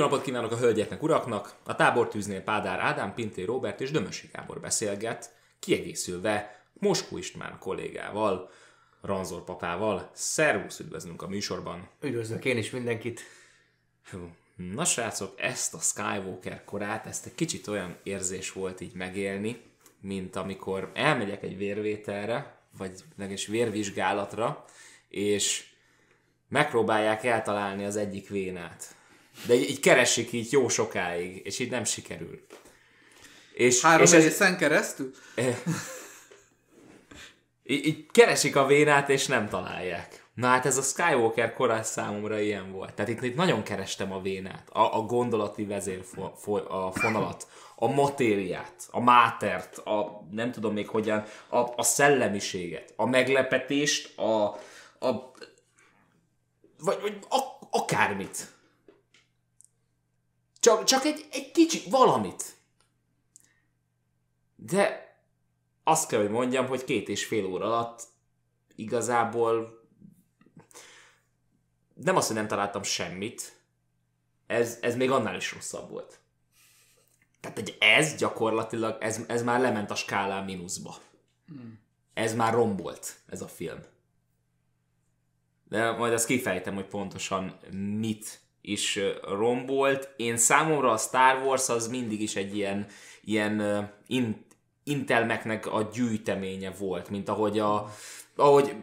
Jó napot kívánok a hölgyeknek, uraknak! A tábortűznél Pádár Ádám, Pinté Robert és Dömösi Gábor beszélget, kiegészülve Moskó István kollégával, Ranzor papával. Szervusz, üdvözlünk a műsorban! Üdvözlök én is mindenkit! Hú, Na srácok, ezt a Skywalker korát, ezt egy kicsit olyan érzés volt így megélni, mint amikor elmegyek egy vérvételre, vagy legalábbis vérvizsgálatra, és megpróbálják eltalálni az egyik vénát. De így, így keresik így jó sokáig, és így nem sikerül. És, Három és ez, keresztül? így, így keresik a vénát, és nem találják. Na hát ez a Skywalker korás számomra ilyen volt. Tehát itt, itt nagyon kerestem a vénát, a, a gondolati vezér fo, fo, a fonalat, a matériát, a mátert, a nem tudom még hogyan, a, a szellemiséget, a meglepetést, a, a vagy, vagy a, akármit. Csak, csak egy, egy kicsi, valamit. De azt kell, hogy mondjam, hogy két és fél óra alatt igazából nem azt, hogy nem találtam semmit, ez, ez még annál is rosszabb volt. Tehát egy ez gyakorlatilag, ez, ez már lement a skálán mínuszba. Hmm. Ez már rombolt, ez a film. De majd azt kifejtem, hogy pontosan mit is rombolt. Én számomra a Star Wars az mindig is egy ilyen, ilyen in, intelmeknek a gyűjteménye volt, mint ahogy a, ahogy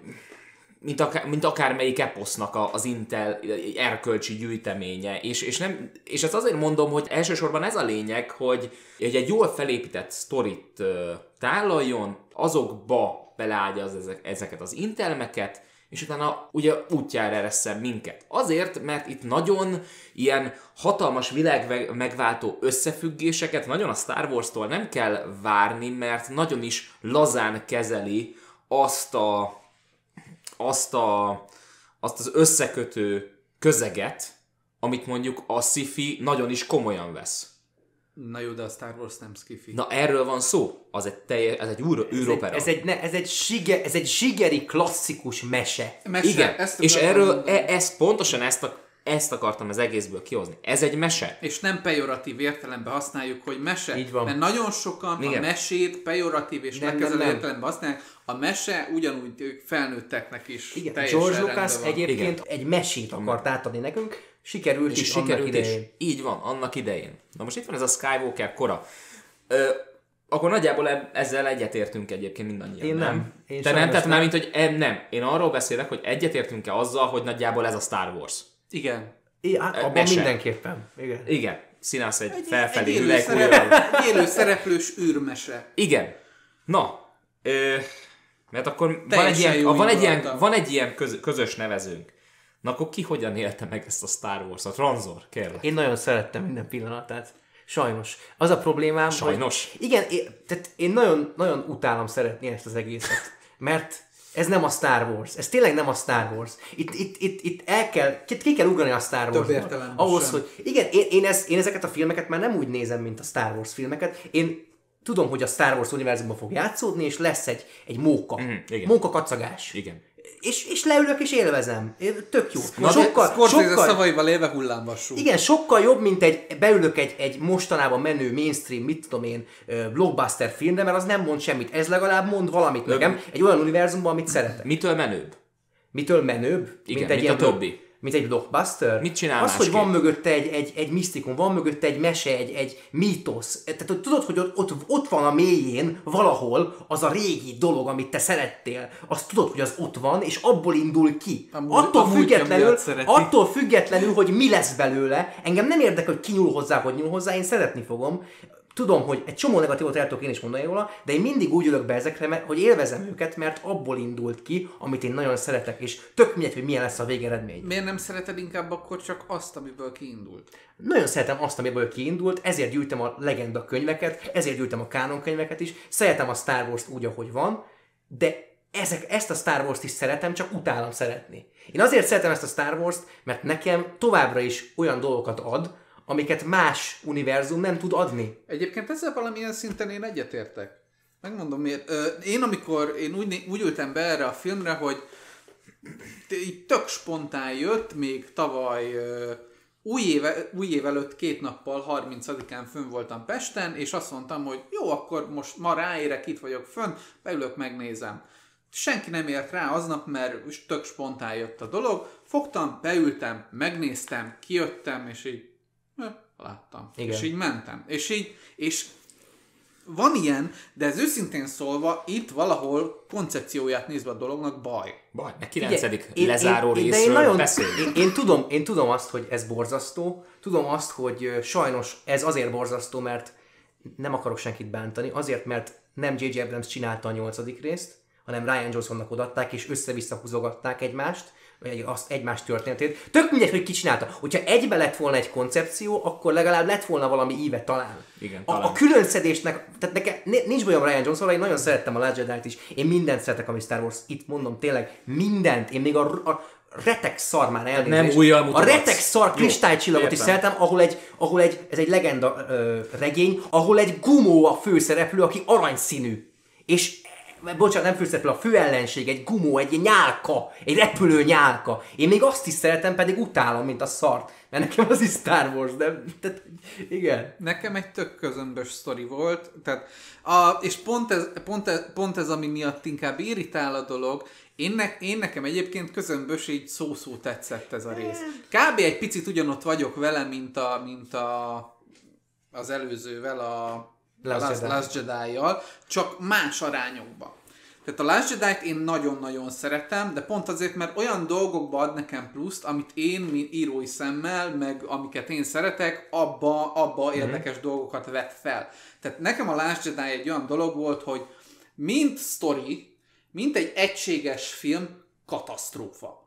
mint, akár, mint akármelyik eposznak a, az Intel erkölcsi gyűjteménye. És, és, nem, és ezt azért mondom, hogy elsősorban ez a lényeg, hogy, hogy egy jól felépített sztorit tálaljon, azokba beleállja az, ezeket az intelmeket, és utána ugye útjára ereszem minket. Azért, mert itt nagyon ilyen hatalmas világ megváltó összefüggéseket nagyon a Star Wars-tól nem kell várni, mert nagyon is lazán kezeli azt a azt, a, azt az összekötő közeget, amit mondjuk a sci nagyon is komolyan vesz. Na jó, de a Star Wars nem skifi. Na erről van szó. Az egy, telje, ez egy úr, űropera. Ez egy, ne, ez, egy zsige, ez egy zsigeri klasszikus mese. mese. Igen, ezt és erről, e, ezt, pontosan ezt a ezt akartam az egészből kihozni. Ez egy mese. És nem pejoratív értelemben használjuk, hogy mese. Így van. Mert nagyon sokan Igen. a mesét pejoratív és lekezelő értelemben használják. A mese ugyanúgy ők felnőtteknek is Igen. George Lucas egyébként Igen. egy mesét akart átadni nekünk, sikerült és is sikerült annak idején. Is. Így van, annak idején. Na most itt van ez a Skywalker kora. Ö, akkor nagyjából ezzel egyetértünk egyébként mindannyian. Én nem. nem. Én Te nem, tehát már mint, hogy nem. Én arról beszélek, hogy egyetértünk-e azzal, hogy nagyjából ez a Star Wars. Igen. I, hát abban Mese. mindenképpen. Igen. Igen. Színász egy, egy felfelé egy élő, szerep, élő szereplős űrmese. Igen. Na, ö, mert akkor van egy, ilyen, van, egy ilyen, van egy ilyen köz, közös nevezőnk. Na akkor ki hogyan élte meg ezt a Star Wars-ot? Ranzor, kérlek. Én nagyon szerettem minden pillanatát. Sajnos. Az a problémám, Sajnos? Hogy, igen, én, tehát én nagyon, nagyon utálom szeretni ezt az egészet. Mert ez nem a Star Wars. Ez tényleg nem a Star Wars. Itt, itt, itt, itt el kell, ki kell ugrani a Star Wars. Ahhoz, sem. hogy igen, én, én, ez, én ezeket a filmeket már nem úgy nézem, mint a Star Wars filmeket. Én tudom, hogy a Star Wars univerzumban fog játszódni, és lesz egy, egy móka. Mm, igen. Móka kacagás. Igen és, és leülök és élvezem. Tök jó. Na, sokkal, Scorsese sokkal, szavaival élve hullámbassú. Igen, sokkal jobb, mint egy, beülök egy, egy mostanában menő mainstream, mit tudom én, blockbuster filmre, mert az nem mond semmit. Ez legalább mond valamit nekem, egy olyan univerzumban, amit szeretek. Mitől menőbb? Mitől menőbb? Igen, mint egy mint a többi mint egy blockbuster. Mit csinál Az, hogy van mögötte egy, egy, egy misztikum, van mögötte egy mese, egy, egy mítosz. Tehát, hogy tudod, hogy ott, ott van a mélyén valahol az a régi dolog, amit te szerettél. Azt tudod, hogy az ott van, és abból indul ki. A attól, a függetlenül, attól függetlenül, hogy mi lesz belőle, engem nem érdekel, hogy ki nyúl hozzá, hogy nyúl hozzá, én szeretni fogom tudom, hogy egy csomó negatívot el tudok én is mondani róla, de én mindig úgy ülök be ezekre, mert, hogy élvezem őket, mert abból indult ki, amit én nagyon szeretek, és tök mindegy, hogy milyen lesz a végeredmény. Miért nem szereted inkább akkor csak azt, amiből kiindult? Nagyon szeretem azt, amiből kiindult, ezért gyűjtem a legenda könyveket, ezért gyűjtem a kánon könyveket is, szeretem a Star Wars-t úgy, ahogy van, de ezek, ezt a Star Wars-t is szeretem, csak utálom szeretni. Én azért szeretem ezt a Star Wars-t, mert nekem továbbra is olyan dolgokat ad, amiket más univerzum nem tud adni. Egyébként ezzel valamilyen szinten én egyetértek. Megmondom miért. Én amikor, én úgy, úgy ültem be erre a filmre, hogy így tök spontán jött, még tavaly új, éve, új év előtt két nappal, 30-án fönn voltam Pesten, és azt mondtam, hogy jó, akkor most ma ráérek, itt vagyok fönn, beülök, megnézem. Senki nem ért rá aznap, mert tök spontán jött a dolog. Fogtam, beültem, megnéztem, kijöttem, és így láttam. Igen. És így mentem. És így, és van ilyen, de ez őszintén szólva, itt valahol koncepcióját nézve a dolognak baj. Baj, mert 9. Ugye, lezáró én, én, részről én nagyon, én, én, tudom, én tudom azt, hogy ez borzasztó, tudom azt, hogy sajnos ez azért borzasztó, mert nem akarok senkit bántani, azért, mert nem J.J. Abrams csinálta a nyolcadik részt, hanem Ryan Johnsonnak odatták, és össze-vissza húzogatták egymást, vagy azt egymás történetét. Tök mindegy, hogy ki csinálta. Hogyha egybe lett volna egy koncepció, akkor legalább lett volna valami íve talán. Igen, talán. A, a külön szedésnek, tehát nekem nincs bajom Ryan Johnson, én nagyon szerettem a Last Jedi-t is. Én mindent szeretek, ami Star Wars. Itt mondom tényleg, mindent. Én még a, a retek szar már elnézést. Nem újjal A retek szar kristálycsillagot is szeretem, ahol egy, ahol egy, ez egy legenda ö, regény, ahol egy gumó a főszereplő, aki aranyszínű. És bocsánat, nem főszereplő, a főellenség, egy gumó, egy nyálka, egy repülő nyálka. Én még azt is szeretem, pedig utálom, mint a szart. Mert nekem az is Star Wars, de tehát, igen. Nekem egy tök közömbös sztori volt, tehát, a, és pont ez, pont, ez, pont ez, ami miatt inkább irritál a dolog, én, ne, én nekem egyébként közömbös, így szó-szó tetszett ez a rész. Kb. egy picit ugyanott vagyok vele, mint, a, mint a, az előzővel, a Last, Last, Last Jedi-jal, csak más arányokban. Tehát a Last Jedi-t én nagyon-nagyon szeretem, de pont azért, mert olyan dolgokba ad nekem pluszt, amit én, mint írói szemmel, meg amiket én szeretek, abba, abba mm-hmm. érdekes dolgokat vet fel. Tehát nekem a Last Jedi egy olyan dolog volt, hogy mint story, mint egy egységes film, katasztrófa.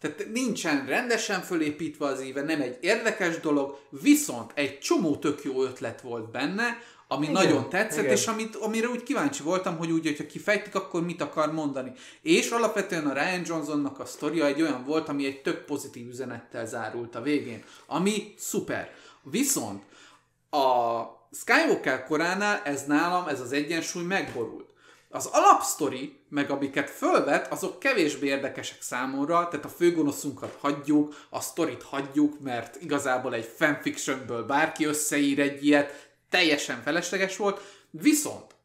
Tehát nincsen rendesen fölépítve az éve, nem egy érdekes dolog, viszont egy csomó tök jó ötlet volt benne, ami igen, nagyon tetszett, igen. és amit, amire úgy kíváncsi voltam, hogy úgy, hogyha kifejtik, akkor mit akar mondani. És alapvetően a Ryan Johnsonnak a sztoria egy olyan volt, ami egy tök pozitív üzenettel zárult a végén, ami szuper. Viszont a Skywalker koránál ez nálam, ez az egyensúly megborult. Az alapsztori, meg amiket fölvet, azok kevésbé érdekesek számomra, tehát a főgonoszunkat hagyjuk, a sztorit hagyjuk, mert igazából egy fanfictionből bárki összeír egy ilyet, teljesen felesleges volt, viszont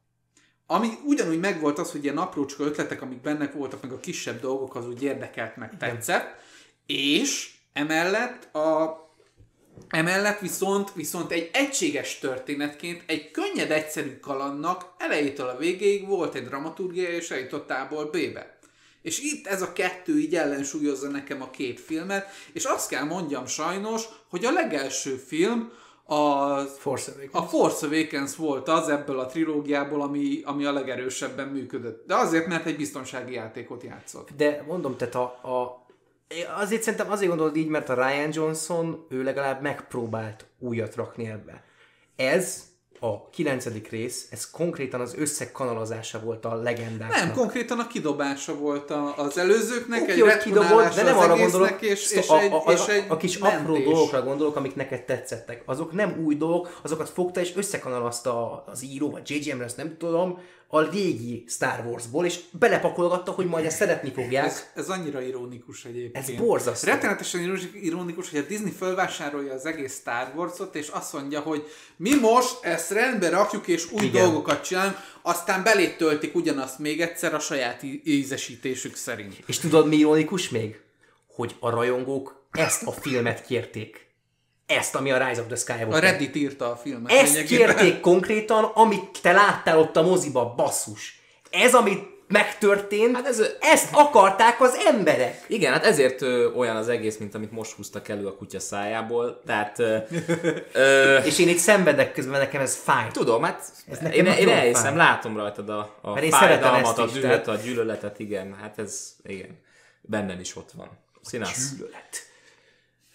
ami ugyanúgy megvolt az, hogy ilyen aprócska ötletek, amik benne voltak, meg a kisebb dolgok, az úgy érdekelt, meg tetszett, és emellett a Emellett viszont, viszont egy egységes történetként, egy könnyed, egyszerű kalannak elejétől a végéig volt egy dramaturgia, és eljutott A-ból B-be. És itt ez a kettő így ellensúlyozza nekem a két filmet, és azt kell mondjam sajnos, hogy a legelső film, a Force Awakens. A Force Awakens volt az ebből a trilógiából, ami, ami a legerősebben működött. De azért, mert egy biztonsági játékot játszott. De mondom, tehát a, a azért szerintem azért gondolod így, mert a Ryan Johnson, ő legalább megpróbált újat rakni ebbe. Ez a kilencedik rész, ez konkrétan az összekanalazása volt a legendáknak. Nem, konkrétan a kidobása volt a, az előzőknek, okay, egy kidobott, de nem arra gondolok, és, és, a, a, a, és egy a kis mentés. apró dolgokra gondolok, amik neked tetszettek. Azok nem új dolgok, azokat fogta és összekanalazta az író, vagy J.J. Abrams, nem tudom, a régi Star Warsból, és belepakolgatta, hogy majd ezt szeretni fogják. Ez, ez annyira ironikus egyébként. Ez borzasztó. Rettenetesen ironikus, hogy a Disney fölvásárolja az egész Star Wars-ot, és azt mondja, hogy mi most ezt rendbe rakjuk, és új Igen. dolgokat csinálunk, aztán belét töltik ugyanazt még egyszer a saját ízesítésük szerint. És tudod, mi ironikus még? Hogy a rajongók ezt a filmet kérték ezt, ami a Rise of the Skywalker. A Reddit írta a filmet. Ezt kérték konkrétan, amit te láttál ott a moziba, basszus. Ez, amit megtörtént, hát ez, ezt akarták az emberek. Igen, hát ezért ö, olyan az egész, mint amit most húztak elő a kutya szájából. Tehát, ö, ö, És én itt szenvedek közben, nekem ez fáj. Tudom, hát ez nekem én, én elhiszem, látom rajtad a, a fájdalmat, a dühöt, a gyűlöletet, igen, hát ez, igen, bennem is ott van. Színász. Gyűlölet.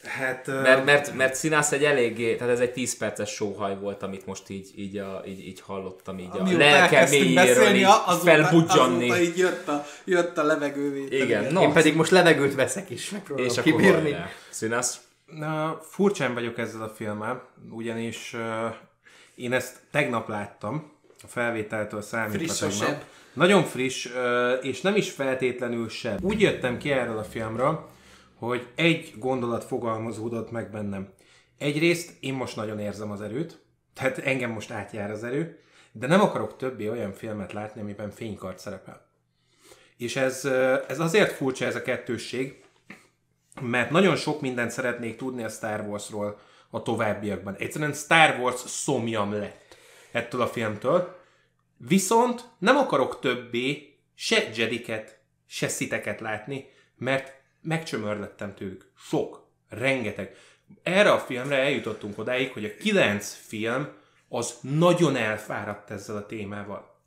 Hát, mert, mert, mert színász egy eléggé, tehát ez egy 10 perces sóhaj volt, amit most így, így, a, így, így hallottam, így a lelke mélyéről így azóta, felbudjanni. Azóta így jött a, jött a levegővétel. Igen, no. Én pedig most levegőt veszek is, megpróbálom És kibírni. Színász? Na, furcsán vagyok ezzel a filmmel, ugyanis uh, én ezt tegnap láttam, a felvételtől számítva tegnap. Nagyon friss, uh, és nem is feltétlenül sem. Úgy jöttem ki erről a filmről, hogy egy gondolat fogalmazódott meg bennem. egyrészt én most nagyon érzem az erőt, tehát engem most átjár az erő, de nem akarok többé olyan filmet látni, amiben fénykart szerepel. És ez, ez azért furcsa ez a kettősség, mert nagyon sok mindent szeretnék tudni a Star Warsról a továbbiakban. Egyszerűen Star Wars szomjam lett ettől a filmtől, viszont nem akarok többé se Jediket, se sziteket látni, mert megcsömörlettem tőlük. Sok. Rengeteg. Erre a filmre eljutottunk odáig, hogy a kilenc film az nagyon elfáradt ezzel a témával.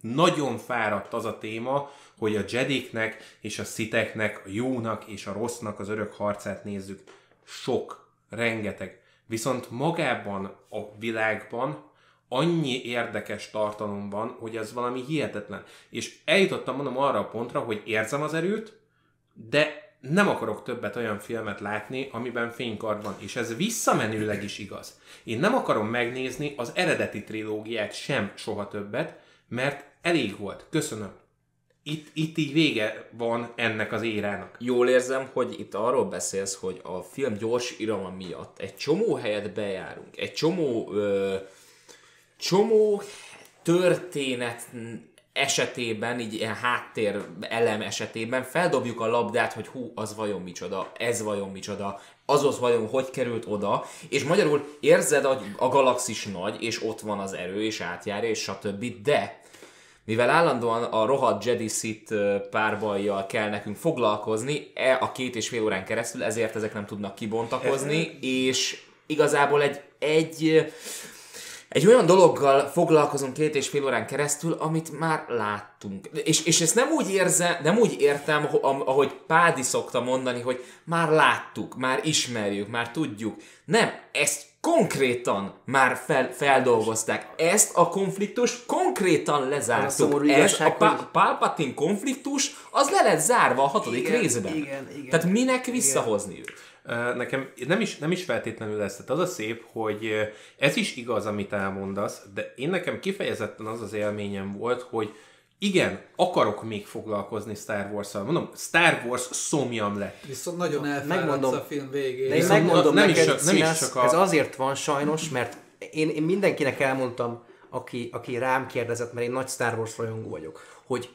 Nagyon fáradt az a téma, hogy a Jediknek és a sziteknek, a jónak és a rossznak az örök harcát nézzük. Sok, rengeteg. Viszont magában a világban annyi érdekes tartalom van, hogy ez valami hihetetlen. És eljutottam mondom arra a pontra, hogy érzem az erőt, de nem akarok többet olyan filmet látni, amiben fénykard van, és ez visszamenőleg is igaz. Én nem akarom megnézni az eredeti trilógiát sem soha többet, mert elég volt. Köszönöm. Itt, itt így vége van ennek az érának. Jól érzem, hogy itt arról beszélsz, hogy a film gyors irama miatt egy csomó helyet bejárunk, egy csomó ö, csomó történet esetében, így ilyen háttér elem esetében feldobjuk a labdát, hogy hú, az vajon micsoda, ez vajon micsoda, az az vajon hogy került oda, és magyarul érzed, hogy a galaxis nagy, és ott van az erő, és átjárja, és stb., de mivel állandóan a rohadt Jedi Sith párbajjal kell nekünk foglalkozni e a két és fél órán keresztül, ezért ezek nem tudnak kibontakozni, és igazából egy, egy egy olyan dologgal foglalkozunk két és fél órán keresztül, amit már láttunk. És, és ezt nem úgy, érze, nem úgy értem, ahogy Pádi szokta mondani, hogy már láttuk, már ismerjük, már tudjuk. Nem, ezt konkrétan már fel, feldolgozták. Ezt a konfliktus konkrétan lezártuk. Ez a pa-. Palpatine konfliktus, az le lett zárva a hatodik igen, részben. Igen, igen. Tehát minek visszahozni igen. őt? Nekem nem is, nem is feltétlenül ez. Tehát az a szép, hogy ez is igaz, amit elmondasz, de én nekem kifejezetten az az élményem volt, hogy igen, akarok még foglalkozni Star Wars-szal. Mondom, Star Wars szomjam lett. Viszont nagyon elfáradsz a film végén. De én megmondom nem neked, is csak, nem is csak a... ez azért van sajnos, mert én, én mindenkinek elmondtam, aki, aki rám kérdezett, mert én nagy Star Wars rajongó vagyok, hogy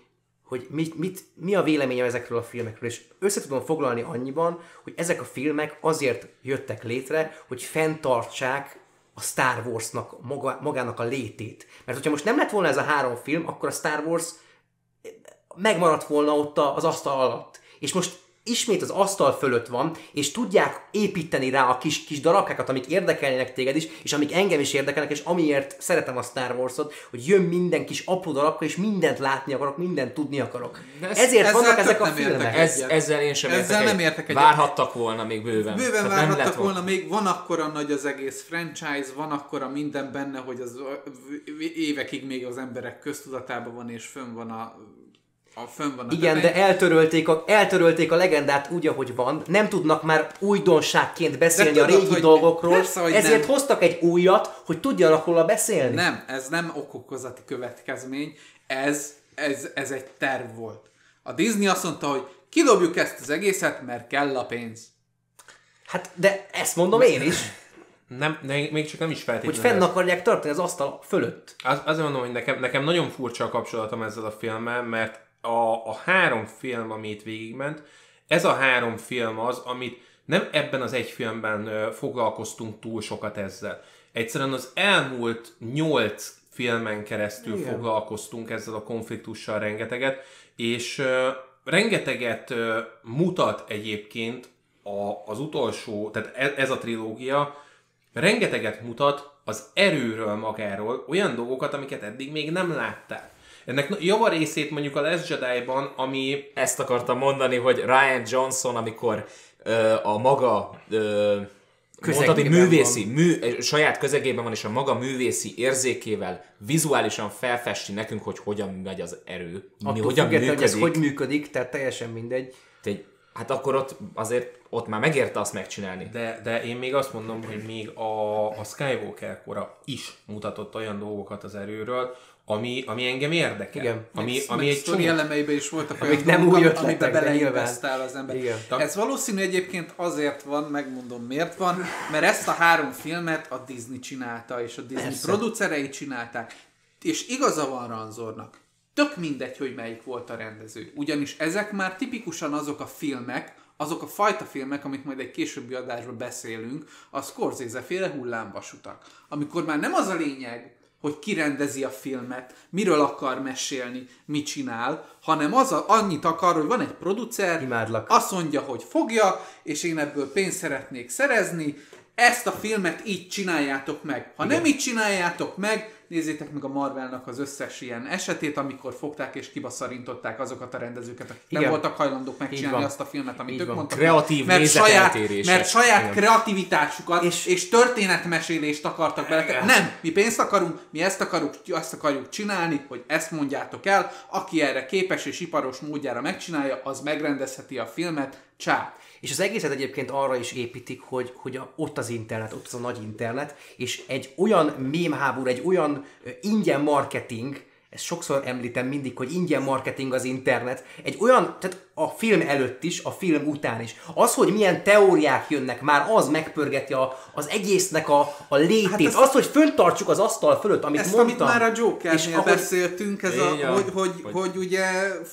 hogy mit, mit, mi a véleménye ezekről a filmekről, és össze tudom foglalni annyiban, hogy ezek a filmek azért jöttek létre, hogy fenntartsák a Star Warsnak maga, magának a létét. Mert hogyha most nem lett volna ez a három film, akkor a Star Wars megmaradt volna ott az asztal alatt. És most ismét az asztal fölött van, és tudják építeni rá a kis, kis darabkákat, amik érdekelnek téged is, és amik engem is érdekelnek, és amiért szeretem a Star Wars-ot, hogy jön minden kis apró darabka, és mindent látni akarok, mindent tudni akarok. Ez, Ezért vannak ezek a filmek. Ez, ezzel én sem ezzel értek, nem értek egyet. Várhattak volna még bőven. Bőven Tehát várhattak volna még, van akkora nagy az egész franchise, van akkora minden benne, hogy az évekig még az emberek köztudatában van, és fönn van a a fönn van a Igen, de eltörölték a, eltörölték a legendát úgy, ahogy van. Nem tudnak már újdonságként beszélni tudod, a régi hogy dolgokról, persze, hogy ezért nem. hoztak egy újat, hogy tudjanak róla beszélni. Nem, ez nem okokozati következmény, ez, ez, ez egy terv volt. A Disney azt mondta, hogy kidobjuk ezt az egészet, mert kell a pénz. Hát, de ezt mondom én is. Nem, ne, még csak nem is feltétlenül. Hogy fenn akarják tartani az asztal fölött. Az, azért mondom, hogy nekem, nekem nagyon furcsa a kapcsolatom ezzel a filmmel, mert a, a három film, amit végigment, ez a három film az, amit nem ebben az egy filmben foglalkoztunk túl sokat ezzel. Egyszerűen az elmúlt nyolc filmen keresztül Igen. foglalkoztunk ezzel a konfliktussal rengeteget, és rengeteget mutat egyébként a, az utolsó, tehát ez, ez a trilógia, rengeteget mutat az erőről magáról, olyan dolgokat, amiket eddig még nem láttál. Ennek java részét mondjuk a Last Jedi-ban, ami... Ezt akartam mondani, hogy Ryan Johnson, amikor ö, a maga ö, mondtad, hogy művészi, mű, saját közegében van, és a maga művészi érzékével vizuálisan felfesti nekünk, hogy hogyan megy az erő. mi, hogyan működik. hogy ez hogy működik, tehát teljesen mindegy. Te, hát akkor ott azért ott már megérte azt megcsinálni. De, de én még azt mondom, hogy még a, a Skywalker kora is mutatott olyan dolgokat az erőről, ami, ami engem érdekel. Igen. Ami, Meg- ami meg egy csomó... elemeiben is voltak Amik olyan nem dolgok, amiben beleinvestál az ember. Igen. Ez valószínű egyébként azért van, megmondom miért van, mert ezt a három filmet a Disney csinálta, és a Disney Persze. producerei csinálták. És igaza van Ranzornak. Tök mindegy, hogy melyik volt a rendező. Ugyanis ezek már tipikusan azok a filmek, azok a fajta filmek, amik majd egy későbbi adásban beszélünk, a Scorsese féle hullámvasutak. Amikor már nem az a lényeg, hogy kirendezi a filmet, miről akar mesélni, mit csinál, hanem az a, annyit akar, hogy van egy producer, Imádlak. azt mondja, hogy fogja, és én ebből pénzt szeretnék szerezni, ezt a filmet így csináljátok meg. Ha Igen. nem így csináljátok meg, nézzétek meg a Marvelnak az összes ilyen esetét, amikor fogták és kibaszarintották azokat a rendezőket, akik nem Igen. voltak hajlandók megcsinálni azt a filmet, amit Így ők van. mondtak. Kreatív mert saját, mert saját Igen. kreativitásukat és, És- és történetmesélést akartak bele. Nem, mi pénzt akarunk, mi ezt akarjuk, azt akarjuk csinálni, hogy ezt mondjátok el, aki erre képes és iparos módjára megcsinálja, az megrendezheti a filmet, csá. És az egészet egyébként arra is építik, hogy, hogy a, ott az internet, ott az a nagy internet, és egy olyan mémháború, egy olyan ingyen marketing, ezt sokszor említem mindig, hogy ingyen marketing az internet, egy olyan, tehát a film előtt is, a film után is. Az, hogy milyen teóriák jönnek, már az megpörgeti a, az egésznek a, a létét. Hát ezt- azt, hogy föntartsuk az asztal fölött, amit Ezt, mondtam. amit már a és Jokernél ahogy, beszéltünk, ez a, van. hogy, hogy, Hogy- hogy, ugye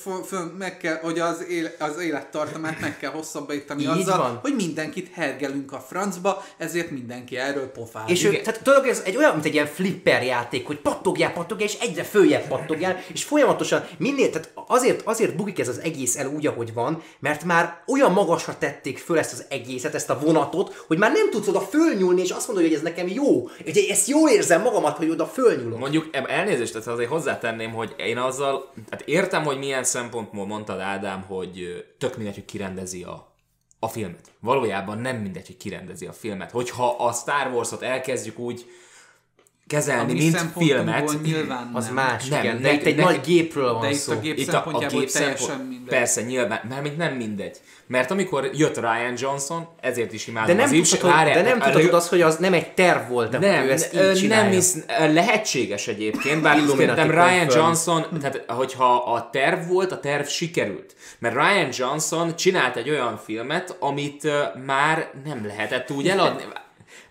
fo- fö- meg kell, hogy az, él, az élettartamát meg kell hosszabbítani azzal, van. hogy mindenkit hergelünk a francba, ezért mindenki erről pofázik. És ő, tehát tudod, ez egy olyan, mint egy ilyen flipper játék, hogy pattogjál, pattogjál, és egyre följebb pattogjál, és folyamatosan minél, tehát azért, azért bugik ez az egész el úgy, ahogy van, mert már olyan magasra tették föl ezt az egészet, ezt a vonatot, hogy már nem tudsz oda fölnyúlni, és azt mondod, hogy ez nekem jó. Hogy ezt jól érzem magamat, hogy oda fölnyúlok. Mondjuk elnézést, tehát azért hozzátenném, hogy én azzal, tehát értem, hogy milyen szempontból mondtad Ádám, hogy tök mindegy, hogy kirendezi a, a filmet. Valójában nem mindegy, hogy kirendezi a filmet. Hogyha a Star Wars-ot elkezdjük úgy kezelni, mi mint filmet, nyilván Az nem. más, Nem, igen. De itt egy ne- nagy gépről van De itt szó. a gép itt a, a gép teljesen szempont, mindegy. persze, nyilván, mármint nem mindegy. Mert amikor jött Ryan Johnson, ezért is imádom De nem, az tudhatod, várjál, de nem a- tudhatod azt, hogy az nem egy terv volt, de nem, ő ezt így csinálja. nem hisz, ö, lehetséges egyébként, bár szerintem Ryan. Johnson, tehát hogyha a terv volt, a terv sikerült. Mert Ryan Johnson csinált egy olyan filmet, amit már nem lehetett úgy eladni.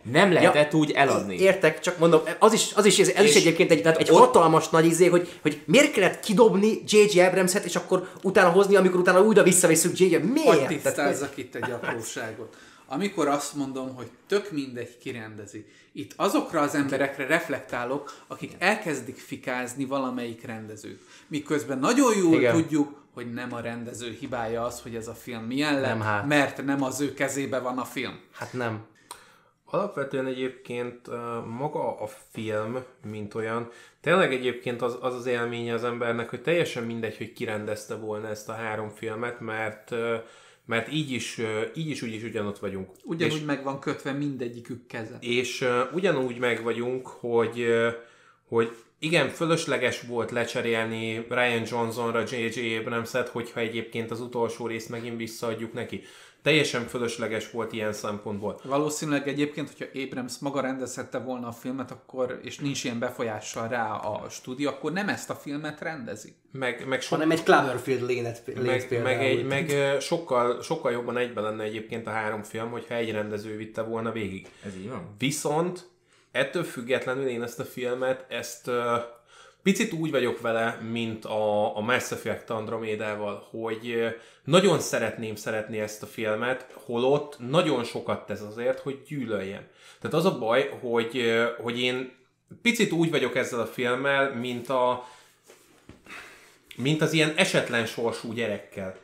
Nem lehetett úgy eladni. Értek, csak mondom, az is, az is, ez, ez is egyébként egy, tehát egy ott- hatalmas nagy izé, hogy, hogy miért kellett kidobni J.J. Abramset, és akkor utána hozni, amikor utána újra visszavisszük J.J. Miért? Tehát, tisztázzak itt egy apróságot. Amikor azt mondom, hogy tök mindegy kirendezi, itt azokra az emberekre reflektálok, akik elkezdik fikázni valamelyik rendezőt. Miközben nagyon jól Igen. tudjuk, hogy nem a rendező hibája az, hogy ez a film milyen lett, Nem, hát. mert nem az ő kezébe van a film. hát nem. Alapvetően egyébként maga a film, mint olyan, tényleg egyébként az az, az élménye az embernek, hogy teljesen mindegy, hogy kirendezte volna ezt a három filmet, mert mert így is, így is úgy is ugyanott vagyunk. Ugyanúgy És, meg van kötve mindegyikük keze. és ugyanúgy meg vagyunk, hogy, hogy igen, fölösleges volt lecserélni Ryan Johnsonra J.J. Abramset, hogyha egyébként az utolsó részt megint visszaadjuk neki. Teljesen fölösleges volt ilyen szempontból. Valószínűleg egyébként, hogyha Abrams maga rendezhette volna a filmet, akkor, és nincs ilyen befolyással rá a stúdió, akkor nem ezt a filmet rendezi. Meg, meg sok, Hanem egy Cloverfield lénet, meg, például. meg, egy, meg sokkal, sokkal jobban egybe lenne egyébként a három film, hogyha egy rendező vitte volna végig. Ez így van? Viszont ettől függetlenül én ezt a filmet, ezt uh, picit úgy vagyok vele, mint a, a Mass Effect Andromédával, hogy nagyon szeretném szeretni ezt a filmet, holott nagyon sokat tesz azért, hogy gyűlöljem. Tehát az a baj, hogy, hogy én picit úgy vagyok ezzel a filmmel, mint a mint az ilyen esetlen sorsú gyerekkel.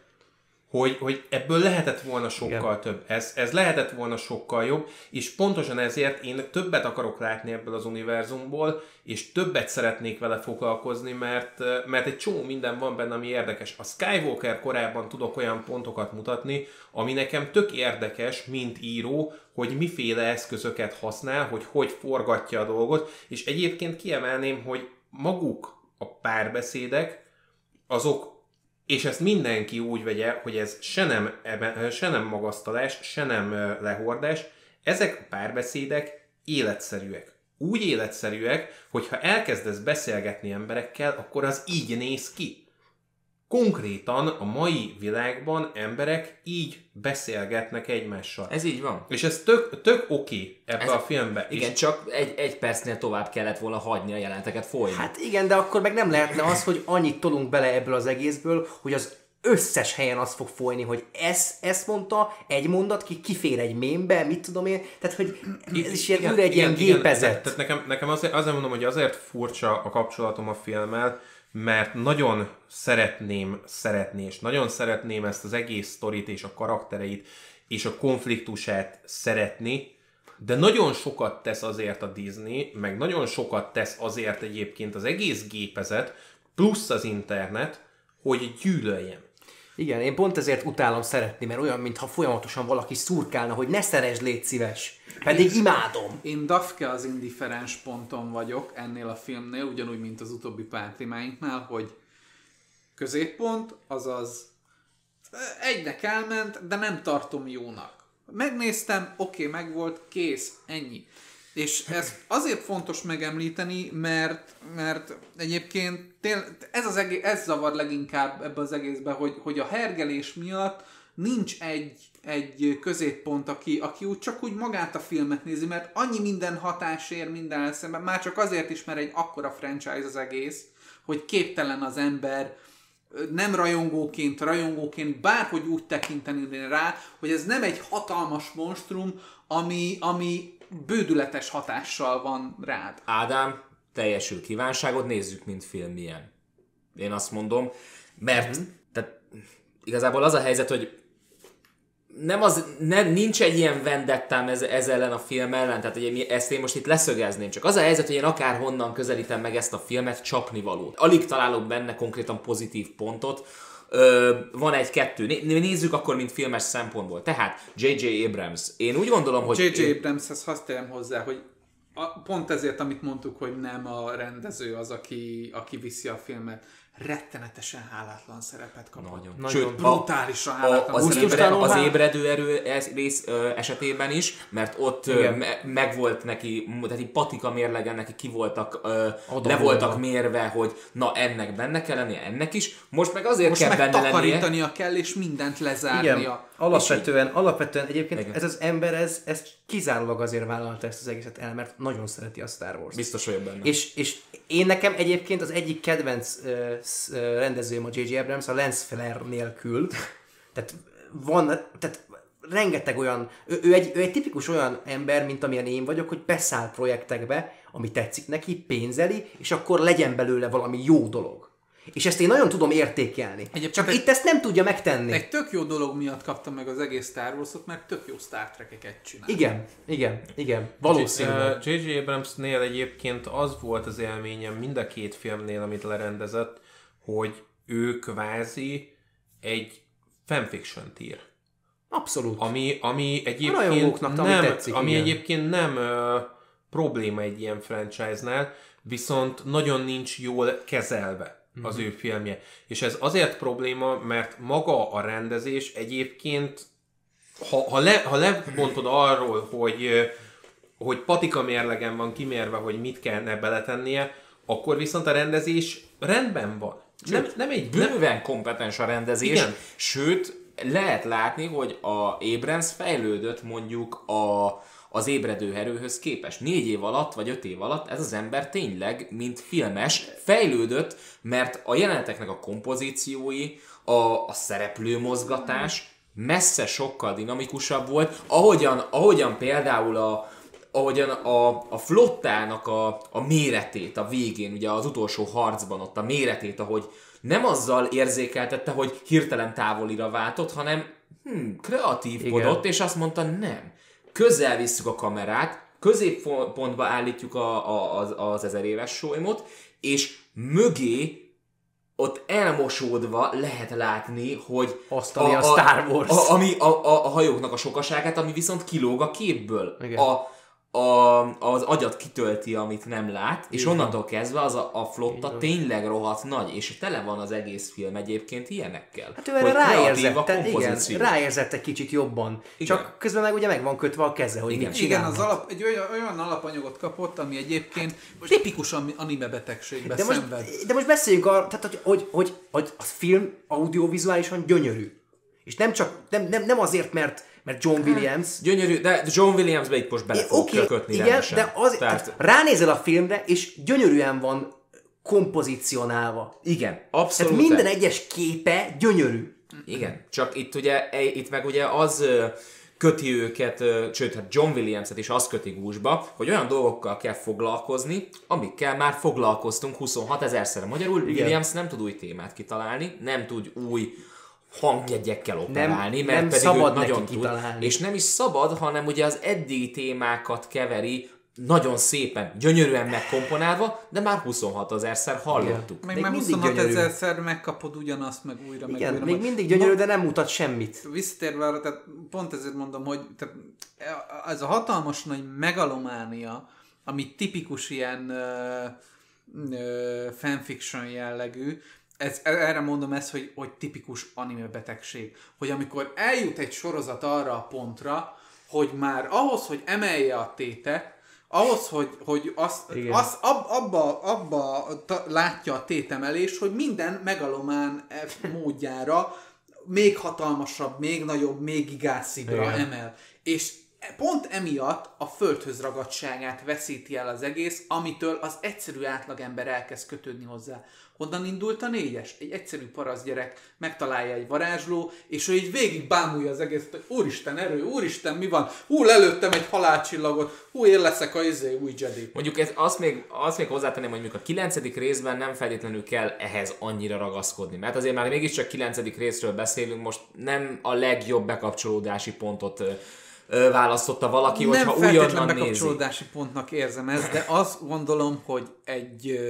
Hogy, hogy ebből lehetett volna sokkal Igen. több. Ez, ez lehetett volna sokkal jobb, és pontosan ezért én többet akarok látni ebből az univerzumból, és többet szeretnék vele foglalkozni, mert, mert egy csomó minden van benne, ami érdekes. A Skywalker korában tudok olyan pontokat mutatni, ami nekem tök érdekes, mint író, hogy miféle eszközöket használ, hogy hogy forgatja a dolgot, és egyébként kiemelném, hogy maguk a párbeszédek, azok, és ezt mindenki úgy vegye, hogy ez se nem, se nem magasztalás, se nem lehordás, ezek a párbeszédek életszerűek. úgy életszerűek, hogyha elkezdesz beszélgetni emberekkel, akkor az így néz ki. Konkrétan a mai világban emberek így beszélgetnek egymással. Ez így van. És ez tök, tök oké ebbe Ez a filmbe. Igen, És csak egy, egy percnél tovább kellett volna hagyni a jelenteket folyni. Hát igen, de akkor meg nem lehetne az, hogy annyit tolunk bele ebből az egészből, hogy az összes helyen az fog folyni, hogy ez, ezt mondta, egy mondat, ki kifér egy mémbe, mit tudom én, tehát hogy ez is ilyen, ül egy ilyen gépezet. Tehát nekem, nekem azért, azért mondom, hogy azért furcsa a kapcsolatom a filmmel, mert nagyon szeretném szeretni, és nagyon szeretném ezt az egész sztorit és a karaktereit és a konfliktusát szeretni, de nagyon sokat tesz azért a Disney, meg nagyon sokat tesz azért egyébként az egész gépezet, plusz az internet, hogy gyűlöljem. Igen, én pont ezért utálom szeretni, mert olyan, mintha folyamatosan valaki szurkálna, hogy ne szeresd, légy szíves. Pedig imádom. Én Dafke az indiferens ponton vagyok ennél a filmnél, ugyanúgy, mint az utóbbi pár témáinknál, hogy középpont, azaz egynek elment, de nem tartom jónak. Megnéztem, oké, okay, megvolt, kész, ennyi. És ez azért fontos megemlíteni, mert, mert egyébként tél, ez, az egész, ez zavar leginkább ebbe az egészbe, hogy, hogy a hergelés miatt nincs egy, egy középpont, aki, aki úgy csak úgy magát a filmet nézi, mert annyi minden hatás ér minden szemben, már csak azért is, mert egy akkora franchise az egész, hogy képtelen az ember nem rajongóként, rajongóként bárhogy úgy tekinteni rá, hogy ez nem egy hatalmas monstrum, ami, ami bődületes hatással van rád. Ádám, teljesül kívánságod, nézzük, mint film milyen. Én azt mondom, mert Mhm. tehát, igazából az a helyzet, hogy nem az, ne, nincs egy ilyen vendettám ez, ez ellen a film ellen, tehát hogy ezt én most itt leszögezném, csak az a helyzet, hogy én akár honnan közelítem meg ezt a filmet, csapni valót. Alig találok benne konkrétan pozitív pontot, Ö, van egy-kettő. Né- nézzük akkor, mint filmes szempontból. Tehát J.J. Abrams. Én úgy gondolom, hogy... J.J. Abramshez azt tegyem hozzá, hogy a, pont ezért, amit mondtuk, hogy nem a rendező az, aki, aki viszi a filmet, rettenetesen hálátlan szerepet kapott. Nagyon. Nagyon. Sőt, Brutálisan a, hálátlan az, szerepet. ébre, az ébredő erő ez, rész ö, esetében is, mert ott ö, me, meg volt neki, tehát így patika mérlegen neki ki voltak, ö, le voltak mérve, hogy na ennek benne kell lennie, ennek is, most meg azért Most kell meg benne lennie. kell, és mindent lezárnia. Igen, alapvetően, alapvetően egyébként Igen. ez az ember, ez, ez kizárólag azért vállalta ezt az egészet el, mert nagyon szereti a Star Wars. Biztos vagyok benne. És, és én nekem egyébként az egyik kedvenc uh, rendezőm a J.J. Abrams a Lance Flair nélkül. Tehát van, tehát rengeteg olyan, ő, ő, egy, ő egy tipikus olyan ember, mint amilyen én vagyok, hogy beszáll projektekbe, ami tetszik neki, pénzeli, és akkor legyen belőle valami jó dolog. És ezt én nagyon tudom értékelni. Egyébként Csak egy- itt ezt nem tudja megtenni. Egy tök jó dolog miatt kaptam meg az egész Star Wars-ot, mert tök jó Star Trek-eket csinál. Igen, igen, igen. Valószínűleg. J.J. Abramsnél egyébként az volt az élményem mind a két filmnél, amit lerendezett, hogy ő kvázi egy fanfiction ír. Abszolút. Ami, ami egyébként ami nem, tetszik, ami igen. egyébként nem ö, probléma egy ilyen franchise-nál, viszont nagyon nincs jól kezelve az Mhm. ő filmje. És ez azért probléma, mert maga a rendezés egyébként ha, ha, le, ha lebontod arról, hogy, hogy patika mérlegen van kimérve, hogy mit kellene beletennie, akkor viszont a rendezés rendben van. Nem, nem egy... Nem, bőven kompetens a rendezés, Igen. sőt, lehet látni, hogy a Abrams fejlődött mondjuk a, az ébredő erőhöz képest. Négy év alatt, vagy öt év alatt ez az ember tényleg, mint filmes, fejlődött, mert a jeleneteknek a kompozíciói, a, a szereplő mozgatás messze sokkal dinamikusabb volt, ahogyan, ahogyan például a, ahogyan a, a flottának a, a méretét a végén, ugye az utolsó harcban ott a méretét, ahogy nem azzal érzékeltette, hogy hirtelen távolira váltott, hanem hm, kreatívkodott, és azt mondta, nem. Közel visszük a kamerát, középpontba állítjuk a, a, az, az ezer éves solymot, és mögé ott elmosódva lehet látni, hogy Azt, ami a Star Wars. A, ami a, a, a hajóknak a sokaságát, ami viszont kilóg a képből. Igen. A, a, az agyat kitölti, amit nem lát, és onnantól kezdve az a, a flotta tényleg rohadt nagy, és tele van az egész film egyébként ilyenekkel. Hát ő erre ráérzett, igen, ráérzett egy kicsit jobban. Igen. Csak közben meg ugye meg van kötve a keze, hogy Igen. mit Igen, az alap, egy olyan, olyan alapanyagot kapott, ami egyébként tipikus ami- anime betegségbe de most, szenved. de most beszéljünk arra, tehát, hogy, hogy, hogy, hogy a film audiovizuálisan gyönyörű. És nem csak, nem, nem, nem azért, mert, mert John Williams, Gyönyörű, de John Williamsbe itt most bele fog Oké, kötni igen, rendesen. de az, Tehát, tehát ránézel a filmre, és gyönyörűen van kompozícionálva. igen, abszolút. Tehát minden egyes képe gyönyörű. Igen, csak itt ugye, e- itt meg ugye az köti őket, sőt, hát John Williams-et is az köti gúzsba, hogy olyan dolgokkal kell foglalkozni, amikkel már foglalkoztunk 26 ezerszer. Magyarul Igen. Williams nem tud új témát kitalálni, nem tud új hangjegyekkel operálni, mert nem pedig szabad ő nagyon tud. kitalálni. És nem is szabad, hanem ugye az eddigi témákat keveri nagyon szépen, gyönyörűen megkomponálva, de már 26 ezerszer hallottuk. Meg Még már mindig 26 gyönyörű. ezerszer megkapod ugyanazt, meg újra, meg Igen, újra. még meg- mindig gyönyörű, de nem mutat semmit. visszatérve arra, tehát pont ezért mondom, hogy tehát ez a hatalmas nagy megalománia, ami tipikus ilyen uh, uh, fanfiction jellegű, ez, erre mondom ezt, hogy, hogy tipikus anime betegség. Hogy amikor eljut egy sorozat arra a pontra, hogy már ahhoz, hogy emelje a tétet, ahhoz, hogy, hogy azt, Igen. azt ab, abba, abba ta, látja a tétemelés, hogy minden megalomán e- módjára még hatalmasabb, még nagyobb, még gigászibbra Igen. emel. És pont emiatt a földhöz ragadtságát veszíti el az egész, amitől az egyszerű átlagember elkezd kötődni hozzá. Honnan indult a négyes? Egy egyszerű parasz gyerek megtalálja egy varázsló, és ő így végig bámulja az egészet, hogy úristen erő, úristen mi van, hú lelőttem egy halálcsillagot, hú én leszek a izé új Jedi. Mondjuk ez, azt, még, azt még hozzátenném, hogy mondjuk a kilencedik részben nem feltétlenül kell ehhez annyira ragaszkodni, mert azért már mégiscsak kilencedik részről beszélünk, most nem a legjobb bekapcsolódási pontot választotta valaki, nem hogyha újonnan nézi. bekapcsolódási pontnak érzem ezt, de azt gondolom, hogy egy...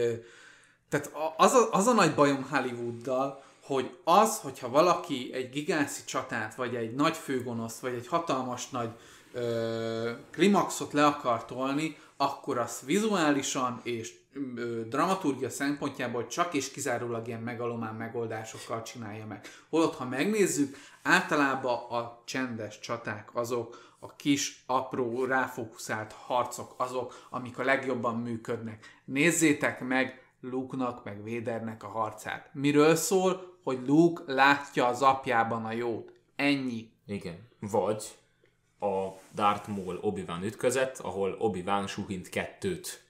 Tehát az a, az a nagy bajom Hollywooddal, hogy az, hogyha valaki egy gigászi csatát, vagy egy nagy főgonoszt, vagy egy hatalmas nagy ö, klimaxot le akar tolni, akkor azt vizuálisan és ö, dramaturgia szempontjából csak és kizárólag ilyen megalomán megoldásokkal csinálja meg. Holott, ha megnézzük, általában a csendes csaták azok, a kis, apró, ráfókuszált harcok azok, amik a legjobban működnek. Nézzétek meg Luke-nak, meg Védernek a harcát. Miről szól? Hogy Luke látja az apjában a jót. Ennyi. Igen. Vagy a Darth Maul Obi-Wan ütközet, ahol Obi-Wan suhint kettőt.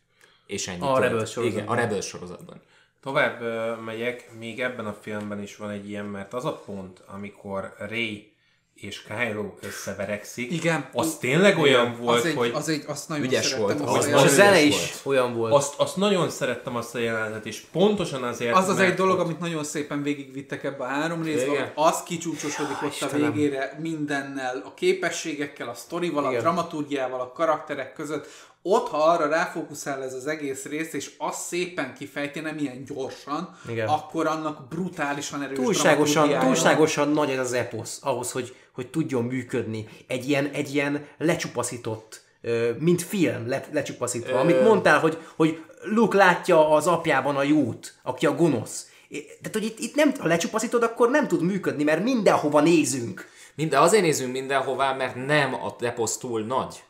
És ennyi. A. Rebels sorozatban. Igen, a Rebels sorozatban. Tovább megyek, még ebben a filmben is van egy ilyen, mert az a pont, amikor Ray és Kylo összeverekszik, Igen. az tényleg olyan volt, az egy, hogy az egy, azt nagyon Ügyes szerettem. volt. azt Az a a nagyon jelenetet. zene is olyan volt. azt, azt nagyon szerettem azt a jelenetet, és pontosan azért, Az az egy dolog, ott- amit nagyon szépen végigvittek ebbe a három részbe, Igen. hogy az kicsúcsosodik ott a végére mindennel, a képességekkel, a sztorival, a Igen. dramaturgiával, a karakterek között. Ott, ha arra ráfókuszál ez az egész rész, és azt szépen kifejti, nem ilyen gyorsan, Igen. akkor annak brutálisan erős túlságosan, túlságosan nagy ez az eposz, ahhoz, hogy, hogy tudjon működni. Egy ilyen, egy ilyen lecsupaszított, mint film le, lecsupaszítva. Ö- Amit mondtál, hogy, hogy Luke látja az apjában a jót, aki a gonosz. Tehát, hogy itt, itt nem, ha lecsupaszítod, akkor nem tud működni, mert mindenhova nézünk. Minden, azért nézünk mindenhová, mert nem a deposz túl nagy.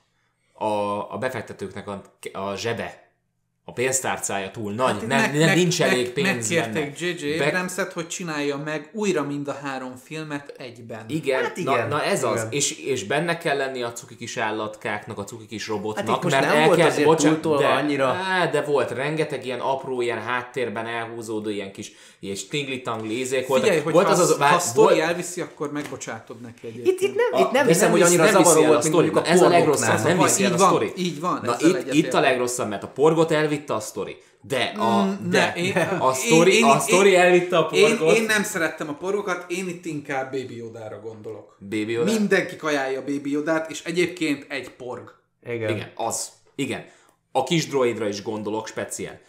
A, a befektetőknek a, a zsebe, a pénztárcája túl nagy, hát nem, nem nincs elég pénz benne. Megkérték J.J. Be- Abramset, hogy csinálja meg újra mind a három filmet egyben. Igen, Hát Na, igen, na ez az. igen. És, és benne kell lenni a cuki kis állatkáknak, a cuki kis robotnak, Hát mert nem el volt kell, azért bocsánat, de, annyira. Á, de volt rengeteg ilyen apró, ilyen háttérben elhúzódó, ilyen kis ilyen tingli-tangli ízék voltak. Figyelj, hogy volt ha, az, az, ha a sztori volt- elviszi, akkor megbocsátod neki egyébként. Itt, itt nem, itt nem hiszem, hogy annyira zavaró volt, mint mondjuk a Ez a legrosszabb, nem viszi el a így van, sztori. így van, Na itt, a legrosszabb, mert a porgot elvitte a sztori. De a, Mm, de ne, én- a sztori, én- a én- sztori én- elvitte a Én, porgot. én nem szerettem a porokat, én itt inkább Baby Yodára gondolok. Baby Yoda. Mindenki kajálja Baby Yodát, és egyébként egy porg. Igen. Igen, az. Igen. A kis droidra is gondolok speciál.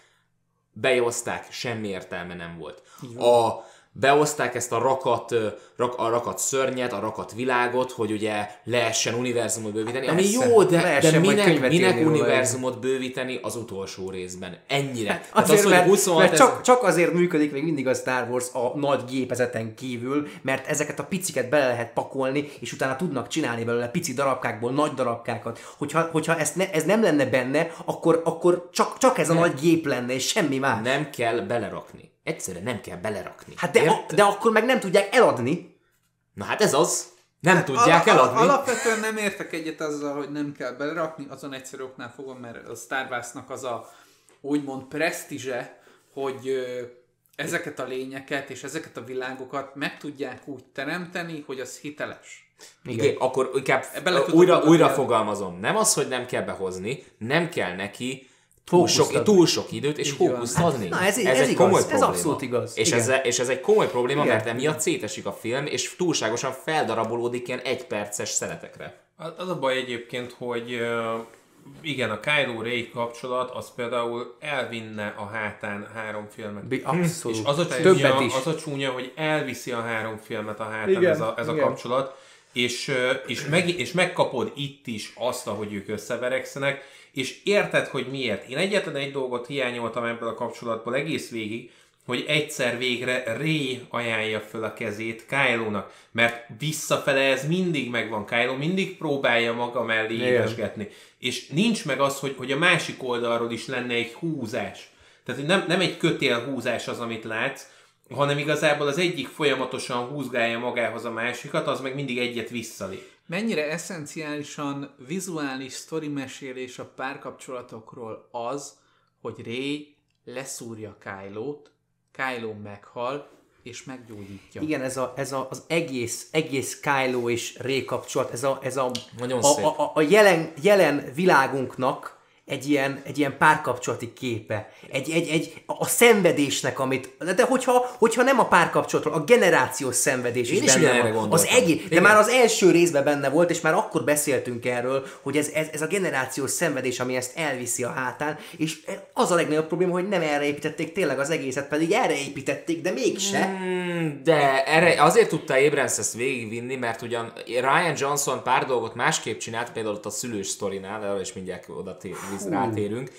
Bejozták, semmi értelme nem volt. A beoszták ezt a rakat, rak, a rakat szörnyet, a rakat világot, hogy ugye lehessen univerzumot bővíteni, ami jó, de, de lehessen majd minek, minek írni róla. univerzumot bővíteni az utolsó részben? Ennyire. Hát Azért, az, hogy mert, 26 mert csak, csak azért működik még mindig a Star Wars a nagy gépezeten kívül, mert ezeket a piciket bele lehet pakolni, és utána tudnak csinálni belőle pici darabkákból nagy darabkákat. Hogyha, hogyha ezt ne, ez nem lenne benne, akkor, akkor csak, csak ez a nagy gép lenne, és semmi más. nem kell belerakni. Egyszerűen nem kell belerakni. Hát de, a, de akkor meg nem tudják eladni. Na hát ez az. Nem tudják Ala- eladni. Alapvetően nem értek egyet azzal, hogy nem kell belerakni, azon egyszerű oknál fogom, mert a Star Wars-nak az a úgymond presztízse, hogy ö, ezeket a lényeket és ezeket a világokat meg tudják úgy teremteni, hogy az hiteles. Igen. akkor inkább Bele újra, újra fogalmazom. Nem az, hogy nem kell behozni, nem kell neki túl Fókuszt sok, adni. túl sok időt és fókuszt adni. na, ez- ez egy igaz, komoly ez probléma. abszolút igaz. És Igen. ez, és ez egy komoly probléma, Igen. mert emiatt szétesik a film, és túlságosan feldarabolódik ilyen egyperces szeletekre. Az az a baj egyébként, hogy igen, a Kylo Ray kapcsolat az például elvinne a hátán három filmet. Bi- Abszolút. És az a, Többet csúnya, is. az a csúnya, hogy elviszi a három filmet a hátán Igen, ez a, ez a kapcsolat, és, és, meg, és megkapod itt is azt, ahogy ők összeverekszenek, és érted, hogy miért. Én egyetlen egy dolgot hiányoltam ebből a kapcsolatból egész végig, hogy egyszer végre Ray ajánlja föl a kezét Kylo-nak, mert visszafele ez mindig megvan. Kylo mindig próbálja maga mellé édesgetni. És nincs meg az, hogy, hogy a másik oldalról is lenne egy húzás. Tehát nem, nem egy kötél húzás az, amit látsz, hanem igazából az egyik folyamatosan húzgálja magához a másikat, az meg mindig egyet visszalép. Mennyire eszenciálisan vizuális sztori mesélés a párkapcsolatokról az, hogy Ray leszúrja Kylo-t, Kylo meghal, és meggyógyítja. Igen, ez, a, ez a, az egész, egész Kylo és Ray kapcsolat, ez a, ez a, Nagyon a, szép. a, a, a jelen, jelen világunknak egy ilyen, egy ilyen párkapcsolati képe. Egy, egy, egy, a szenvedésnek, amit, de hogyha, hogyha nem a párkapcsolatról, a generációs szenvedés Én is is benne van. Az egész, de Igen. már az első részben benne volt, és már akkor beszéltünk erről, hogy ez, ez, ez a generációs szenvedés, ami ezt elviszi a hátán, és az a legnagyobb probléma, hogy nem erre építették tényleg az egészet, pedig erre építették, de mégse. Hmm, De erre azért tudta Abrams ezt végigvinni, mert ugyan Ryan Johnson pár dolgot másképp csinált, például ott a szülős sztorinál, arra is mindjárt oda té- víz- rátérünk.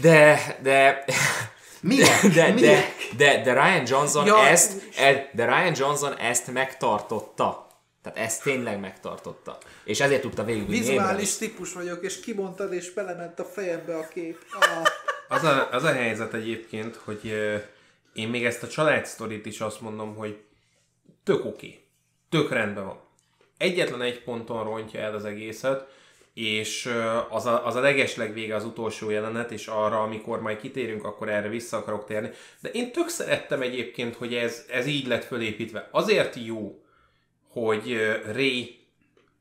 De, de, Minek? de, de, Minek? de, de Ryan Johnson Ja, ezt, de Ryan Johnson ezt megtartotta. Tehát ezt tényleg megtartotta. És ezért tudta végigvinni Vizuális Abrams. típus vagyok, és kimondtad, és belement a fejembe a kép. Ah. Az a, az a helyzet egyébként, hogy én még ezt a családsztorit is azt mondom, hogy tök oké. Tök rendben van. Egyetlen egy ponton rontja el az egészet, és az a, az a legesleg vége az utolsó jelenet, és arra, amikor majd kitérünk, akkor erre vissza akarok térni. De én tök szerettem egyébként, hogy ez, ez így lett fölépítve. Azért jó, hogy Ray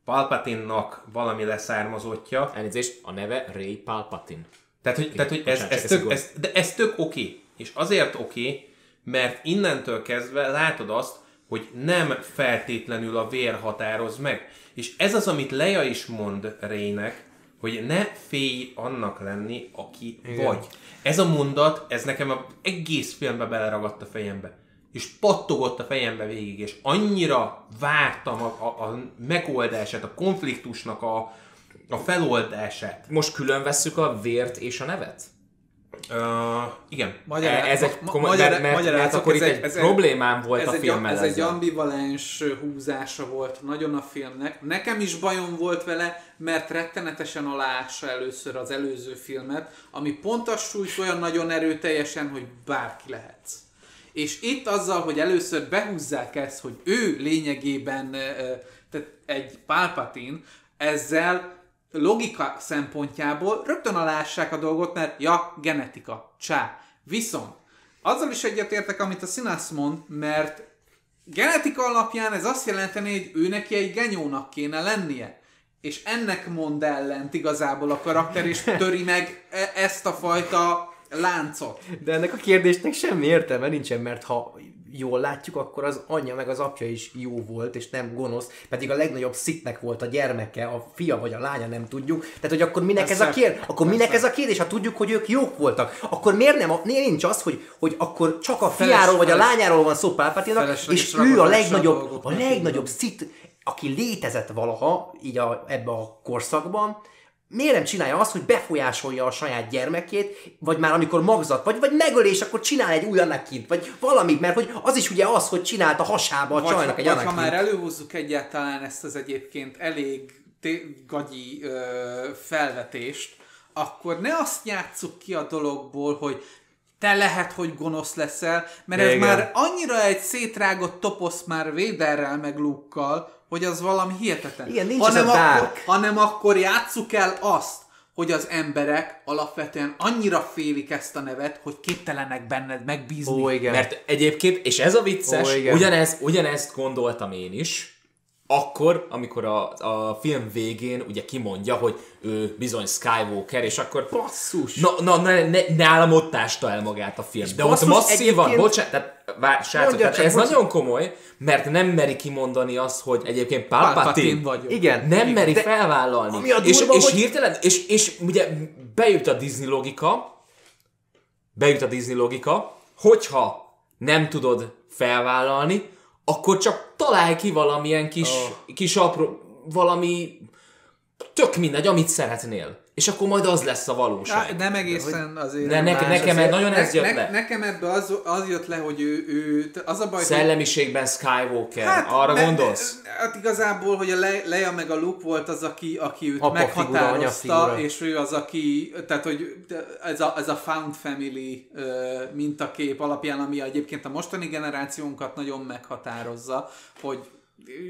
Palpatine-nak valami leszármazottja, Elnézést, a neve Ray Palpatine. tehát, hogy, tehát, hogy ez, ez, tök, ez, de ez tök oké. És azért oké, mert innentől kezdve látod azt, hogy nem feltétlenül a vér határoz meg. És ez az, amit Leia is mond Rének, hogy ne félj annak lenni, aki Igen. vagy. Ez a mondat, ez nekem a egész filmbe beleragadt a fejembe. És pattogott a fejembe végig, és annyira vártam a, a, a megoldását, a konfliktusnak a, a feloldását. Most külön vesszük a vért és a nevet? Uh, igen. Magyará- ez egy komoly, magyar- mert, mert, mert magyarázok, akkor ez itt egy- ez problémám volt ez a filmmel Ez egy ambivalens húzása volt nagyon a filmnek. Nekem is bajom volt vele, mert rettenetesen aláássa először az előző filmet, ami pont azt sújt olyan nagyon erőteljesen, hogy bárki lehetsz. És itt azzal, hogy először behúzzák ezt, hogy ő lényegében tehát egy Palpatine, ezzel logika szempontjából rögtön alássák a dolgot, mert ja, genetika, csá. Viszont azzal is egyetértek, amit a Sinas mond, mert genetika alapján ez azt jelenteni, hogy ő neki egy genyónak kéne lennie. És ennek mond ellent igazából a karakter, és töri meg e- ezt a fajta láncot. De ennek a kérdésnek semmi értelme nincsen, mert ha jól látjuk, akkor az anyja meg az apja is jó volt, és nem gonosz, pedig a legnagyobb szitnek volt a gyermeke, a fia vagy a lánya, nem tudjuk. Tehát, hogy akkor minek ez a Persze. kér, akkor minek Persze. ez a kérdés, ha tudjuk, hogy ők jók voltak, akkor miért nem, nincs az, hogy, hogy akkor csak a Feles- fiáról vagy a feles- lányáról van szó felesleges és ő a legnagyobb, a legnagyobb szit, aki létezett valaha, így a, ebbe a korszakban, miért nem csinálja azt, hogy befolyásolja a saját gyermekét, vagy már amikor magzat, vagy, vagy megölés, akkor csinál egy új Anakint, vagy valamit, mert hogy az is ugye az, hogy csinált a hasába a Vagy, csajnak egy vagy ha Anakint. már előhozzuk egyáltalán ezt az egyébként elég té- gagyi ö, felvetést, akkor ne azt játsszuk ki a dologból, hogy te lehet, hogy gonosz leszel, mert ez Igen. már annyira egy szétrágott toposz már Véderrel meg Luke-kal, hogy az valami hihetetlen. Igen, nincs ez a akkor, hanem akkor játsszuk el azt, hogy az emberek alapvetően annyira félik ezt a nevet, hogy képtelenek benned megbízni. Ó, igen. Mert egyébként, és ez a vicces, Ó, igen. ugyanez, ugyanezt gondoltam én is, akkor, amikor a, a film végén ugye kimondja, hogy ő bizony Skywalker, és akkor Basszus! Na, na, ne, ne, nálam ott ásta el magát a film. De ott masszívan, egyébként- bocsánat, tehát vár, srácok, Mondja tehát csak, ez bocs- nagyon komoly, mert nem meri kimondani azt, hogy egyébként Palpatine vagyok. Igen. nem meri De- felvállalni. ami a és, durva, és hogy- hirtelen, és, és ugye bejut a Disney logika, bejut a Disney logika, hogyha nem tudod felvállalni, akkor csak találj ki valamilyen kis, oh. kis apró, valami tök mindegy, amit szeretnél. És akkor majd az lesz a valóság. Á, nem egészen azért. Ne- ne- más. nekem Azért- nagyon ez jött le. Nekem ebbe az, az jött le, hogy ő, ő az a baj, hogy Szellemiségben Skywalker. Hát, Arra de- gondolsz? Hát igazából, hogy a Le- Leia meg a Luke volt az, aki, aki őt Apa meghatározta, figura. és ő az, aki, tehát hogy ez a, ez a found family ö, mintakép alapján, ami egyébként a mostani generációnkat nagyon meghatározza, hogy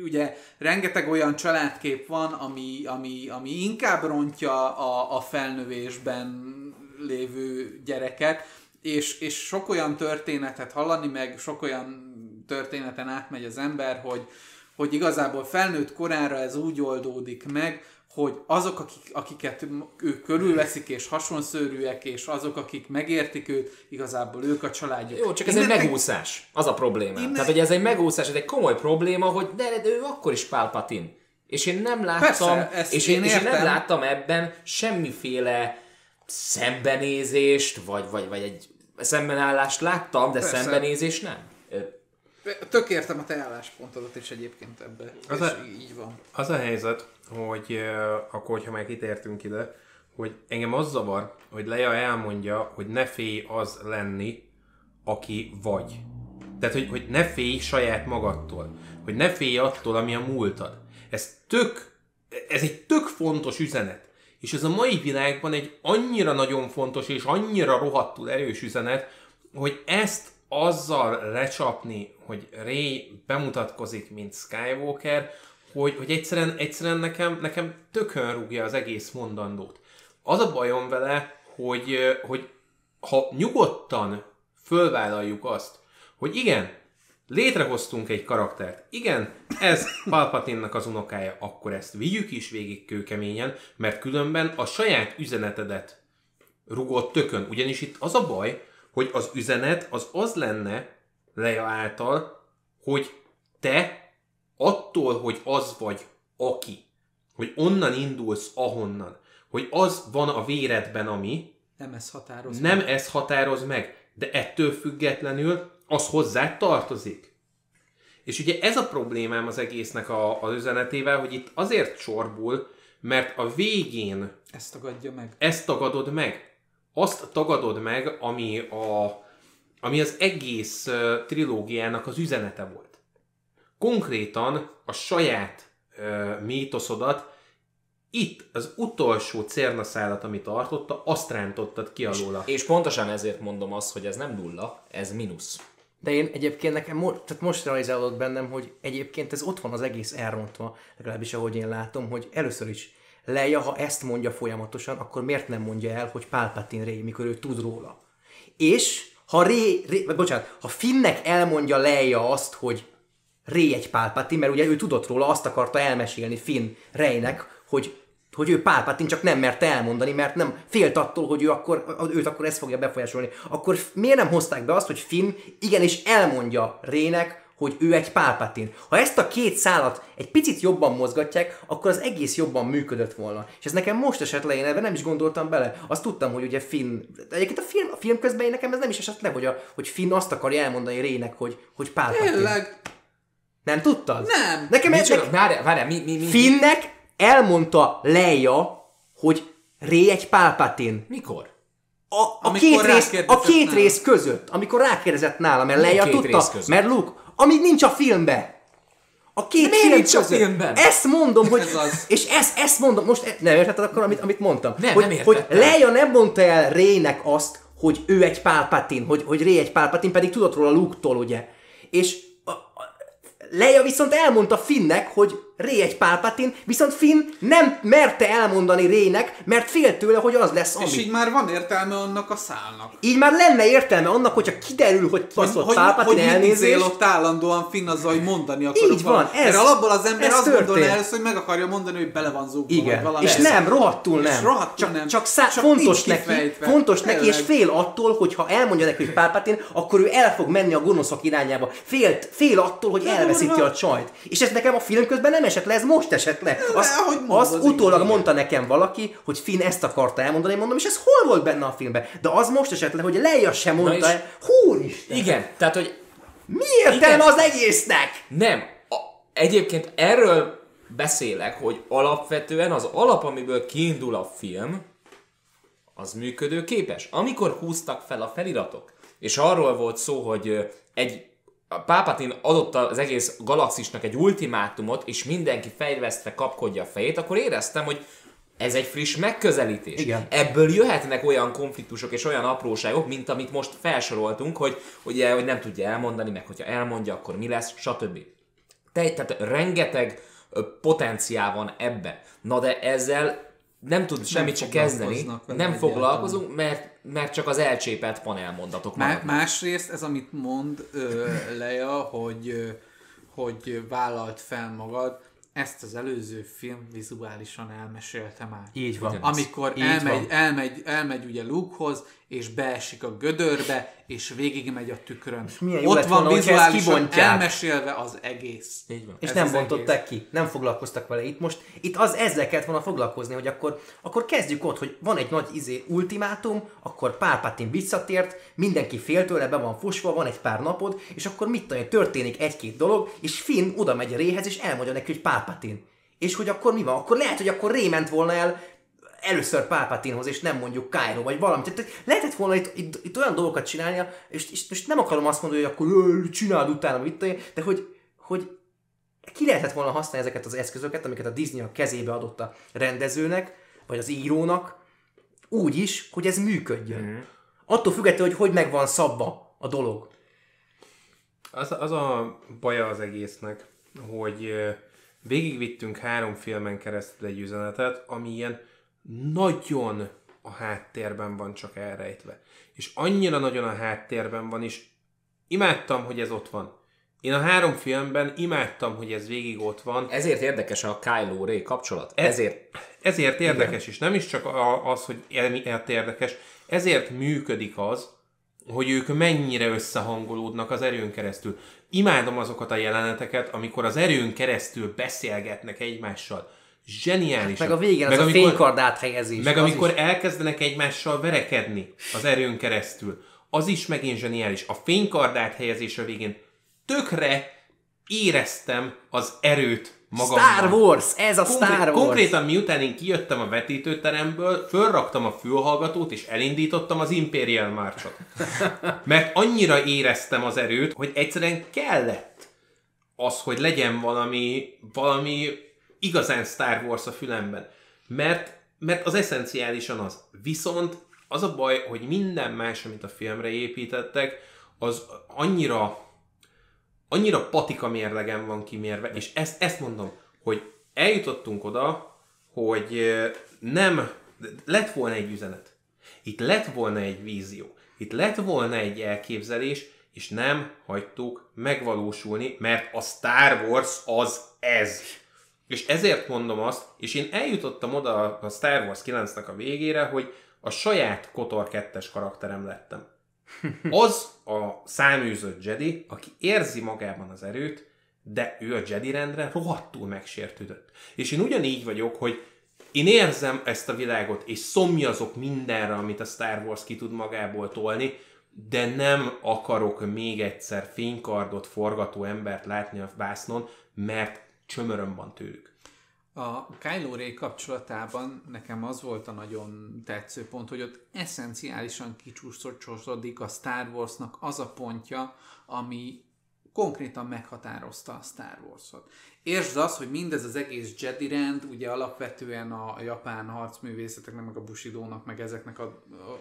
ugye rengeteg olyan családkép van, ami, ami, ami inkább rontja a, a felnövésben lévő gyereket, és, és sok olyan történetet hallani, meg sok olyan történeten átmegy az ember, hogy, hogy igazából felnőtt korára ez úgy oldódik meg, hogy azok, akik, akiket ők körülveszik, és hasonszörűek, és azok, akik megértik őt, igazából ők a családjuk. Jó, csak ez egy Innen- megúszás. Az a probléma. Innen- Tehát, hogy ez egy megúszás, ez egy komoly probléma, hogy de, de ő akkor is Palpatine. És én nem láttam, Persze, ezt és, én én, és én nem láttam ebben semmiféle szembenézést, vagy, vagy, vagy egy szembenállást láttam, de Persze. szembenézés nem. Tök értem a te álláspontodat is egyébként ebbe. Az a- így van. Az a helyzet, hogy akkor, hogyha már kitértünk ide, hogy engem az zavar, hogy Leia elmondja, hogy ne félj az lenni, aki vagy. Tehát, hogy, hogy ne félj saját magadtól. Hogy ne félj attól, ami a múltad. Ez tök, ez egy tök fontos üzenet. És ez a mai világban egy annyira nagyon fontos és annyira rohadtul erős üzenet, hogy ezt azzal lecsapni, hogy Ray bemutatkozik, mint Skywalker, hogy, hogy egyszerűen, egyszerűen nekem, nekem tökön rúgja az egész mondandót. Az a bajom vele, hogy, hogy ha nyugodtan fölvállaljuk azt, hogy igen, létrehoztunk egy karaktert, igen, ez Palpatine-nak az unokája, akkor ezt vigyük is végig kőkeményen, mert különben a saját üzenetedet rugott tökön. Ugyanis itt az a baj, hogy az üzenet az az lenne Leia által, hogy te attól, hogy az vagy aki, hogy onnan indulsz ahonnan, hogy az van a véredben, ami, Nem ez határoz. nem ez határoz meg, de ettől függetlenül az hozzá tartozik. És ugye ez a problémám az egésznek a, az üzenetével, hogy itt azért csorbul, mert a végén Ezt tagadja meg. ezt tagadod meg. Azt tagadod meg, ami, a, ami az egész trilógiának az üzenete volt. Konkrétan a saját uh, mítoszodat itt az utolsó cérnaszálat, amit tartotta, azt rántottad ki alóla. És pontosan ezért mondom azt, hogy ez nem nulla, ez mínusz. De én egyébként nekem mo- tehát most realizálódott bennem, hogy egyébként ez ott van az egész elrontva, legalábbis ahogy én látom, hogy először is Leia, ha ezt mondja folyamatosan, akkor miért nem mondja el, hogy Palpatine Rey, mikor ő tud róla. És ha Rey vagy bocsánat, ha Finnnek elmondja Leia azt, hogy Rey egy Palpatine, mert ugye ő tudott róla, azt akarta elmesélni Finn Reynek, hogy hogy ő Pálpatine csak nem merte elmondani, mert nem félt attól, hogy ő akkor, őt akkor ez fogja befolyásolni. Akkor miért nem hozták be azt, hogy Finn igenis elmondja Rének, hogy ő egy pálpatin. Ha ezt a két szálat egy picit jobban mozgatják, akkor az egész jobban működött volna. És ez nekem most esett le, én ebben nem is gondoltam bele. Azt tudtam, hogy ugye Finn, egyébként a film, a film közben én nekem ez nem is esett le, hogy, a, hogy Finn azt akarja elmondani Rének, hogy, hogy pálpatin. Tényleg? Nem tudtad? Nem. Nekem ez, Várjál, várjál, mi, mi, mi, Finnnek elmondta Leia, hogy Ré egy pálpatin. Mikor? A, a, Amikor két, rész, a két rész között, amikor rákérdezett nála, mert Leia tudta, mert Luke, amíg nincs a filmbe. A két miért film nincs a között. filmben? Ezt mondom, hogy... Ez az. És ezt, ezt mondom, most nem értetted akkor, amit, amit mondtam? Nem, hogy, nem hogy értettem. Leia nem mondta el Rének azt, hogy ő egy pálpatin, hogy, hogy Ré egy pálpatin, pedig tudott róla Luke-tól, ugye? És a, a, Leia viszont elmondta Finnnek, hogy Ré egy pálpatin, viszont Finn nem merte elmondani Rének, mert félt tőle, hogy az lesz, ami. És így már van értelme annak a szálnak. Így már lenne értelme annak, hogyha kiderül, hogy Hogy, baszott hogy, Pálpatin hogy elnézést. izél ott állandóan Finn azzal, hogy mondani akarok Így van, valamit. ez- Mert alapból az ember azt történt. először, hogy meg akarja mondani, hogy bele van zúgva. Igen, valami. és nem, rohadtul És nem. rohadtul csak, nem. Csak, szá- Csak fontos neki, kifejtve. fontos neki, és fél attól, hogy ha elmondja neki, hogy Pálpatin, akkor ő el fog menni a gonoszok irányába. Fél, fél attól, hogy elveszíti a csajt. És ez nekem a film közben nem esett le, ez most esett le. Azt, ahogy mondod, azt az utólag igen. mondta nekem valaki, hogy Finn ezt akarta elmondani, mondom, és ez hol volt benne a filmben? De az most esett le, hogy Leia sem mondta és- el. Húristen! Igen, tehát, hogy Mi értelme az egésznek? nem. A, egyébként erről beszélek, hogy alapvetően az alap, amiből kiindul a film, az működőképes. Amikor húztak fel a feliratok, és arról volt szó, hogy egy a Pápatin adott az egész galaxisnak egy ultimátumot, és mindenki fejvesztve kapkodja a fejét, akkor éreztem, hogy ez egy friss megközelítés. Igen. Ebből jöhetnek olyan konfliktusok és olyan apróságok, mint amit most felsoroltunk, hogy, ugye, hogy nem tudja elmondani, meg hogyha elmondja, akkor mi lesz, stb. Te, tehát rengeteg potenciál van ebbe. Na de ezzel nem tud semmit se kezdeni, nem egyáltalán. foglalkozunk, mert, mert csak az elcsépelt panelmondatok Má- maradnak. másrészt ez, amit mond ö, Leia, hogy, ö, hogy vállalt fel magad, ezt az előző film vizuálisan elmesélte már. Így van. Amikor Így elmegy, van. elmegy, elmegy ugye Lukehoz, és beesik a gödörbe, és végigmegy a tükrön. milyen jó Ott lett van volna, vizuálisan elmesélve az egész. Így van. És Ez nem bontották ki, nem foglalkoztak vele. Itt most, itt az ezzel kellett volna foglalkozni, hogy akkor, akkor kezdjük ott, hogy van egy nagy izé ultimátum, akkor Pálpatin visszatért, mindenki fél tőle, be van fosva, van egy pár napod, és akkor mit tudom, én, történik egy-két dolog, és Finn oda megy a Réhez, és elmondja neki, hogy Pálpatin. És hogy akkor mi van? Akkor lehet, hogy akkor ment volna el először Pálpatinhoz, és nem mondjuk Cairo, vagy valamit. Tehát lehetett volna itt, itt, itt olyan dolgokat csinálnia, és, és, és nem akarom azt mondani, hogy akkor "Ö, csináld utána, mit de hogy, hogy ki lehetett volna használni ezeket az eszközöket, amiket a Disney a kezébe adott a rendezőnek, vagy az írónak, úgy is, hogy ez működjön. Mm. Attól függetlenül, hogy hogy meg van szabva a dolog. Az, az a baja az egésznek, hogy végigvittünk három filmen keresztül egy üzenetet, ami ilyen nagyon a háttérben van csak elrejtve. És annyira nagyon a háttérben van, és imádtam, hogy ez ott van. Én a három filmben imádtam, hogy ez végig ott van, Ezért érdekes a Kylo Ray kapcsolat. E- Ezért ezért érdekes is, nem is csak az, hogy emiatt érdekes, ezért működik az, hogy ők mennyire összehangolódnak az erőn keresztül. Imádom azokat a jeleneteket, amikor az erőn keresztül beszélgetnek egymással. Zseniális. Meg a végén az a fénykard áthelyezés. Meg amikor is. elkezdenek egymással verekedni az erőn keresztül, az is megint zseniális. A fénykardát helyezés a végén tökre éreztem az erőt magamban. Star Wars! Ez a Konkrét, Star Wars! Konkrétan miután én kijöttem a vetítőteremből, fölraktam a fülhallgatót, és elindítottam az Imperial Marchot. Mert annyira éreztem az erőt, hogy egyszerűen kellett az, hogy legyen valami, valami igazán Star Wars a fülemben. Mert, mert az eszenciálisan az. Viszont az a baj, hogy minden más, amit a filmre építettek, az annyira annyira patika mérlegen van kimérve, és ezt, ezt mondom, hogy eljutottunk oda, hogy nem, lett volna egy üzenet. Itt lett volna egy vízió. Itt lett volna egy elképzelés, és nem hagytuk megvalósulni, mert a Star Wars az ez. És ezért mondom azt, és én eljutottam oda a Star Wars 9-nek a végére, hogy a saját Kotor 2-es karakterem lettem. Az a száműzött Jedi, aki érzi magában az erőt, de ő a Jedi rendre rohadtul megsértődött. És én ugyanígy vagyok, hogy én érzem ezt a világot, és szomjazok mindenre, amit a Star Wars ki tud magából tolni, de nem akarok még egyszer fénykardot forgató embert látni a vásznon, mert csömöröm van tőlük. A Kylo Ray kapcsolatában nekem az volt a nagyon tetsző pont, hogy ott eszenciálisan kicsúszodik a Star Warsnak az a pontja, ami konkrétan meghatározta a Star Wars-ot. Értsd azt, hogy mindez az egész Jedi rend, ugye alapvetően a japán harcművészeteknek, meg a Bushidónak, meg ezeknek a,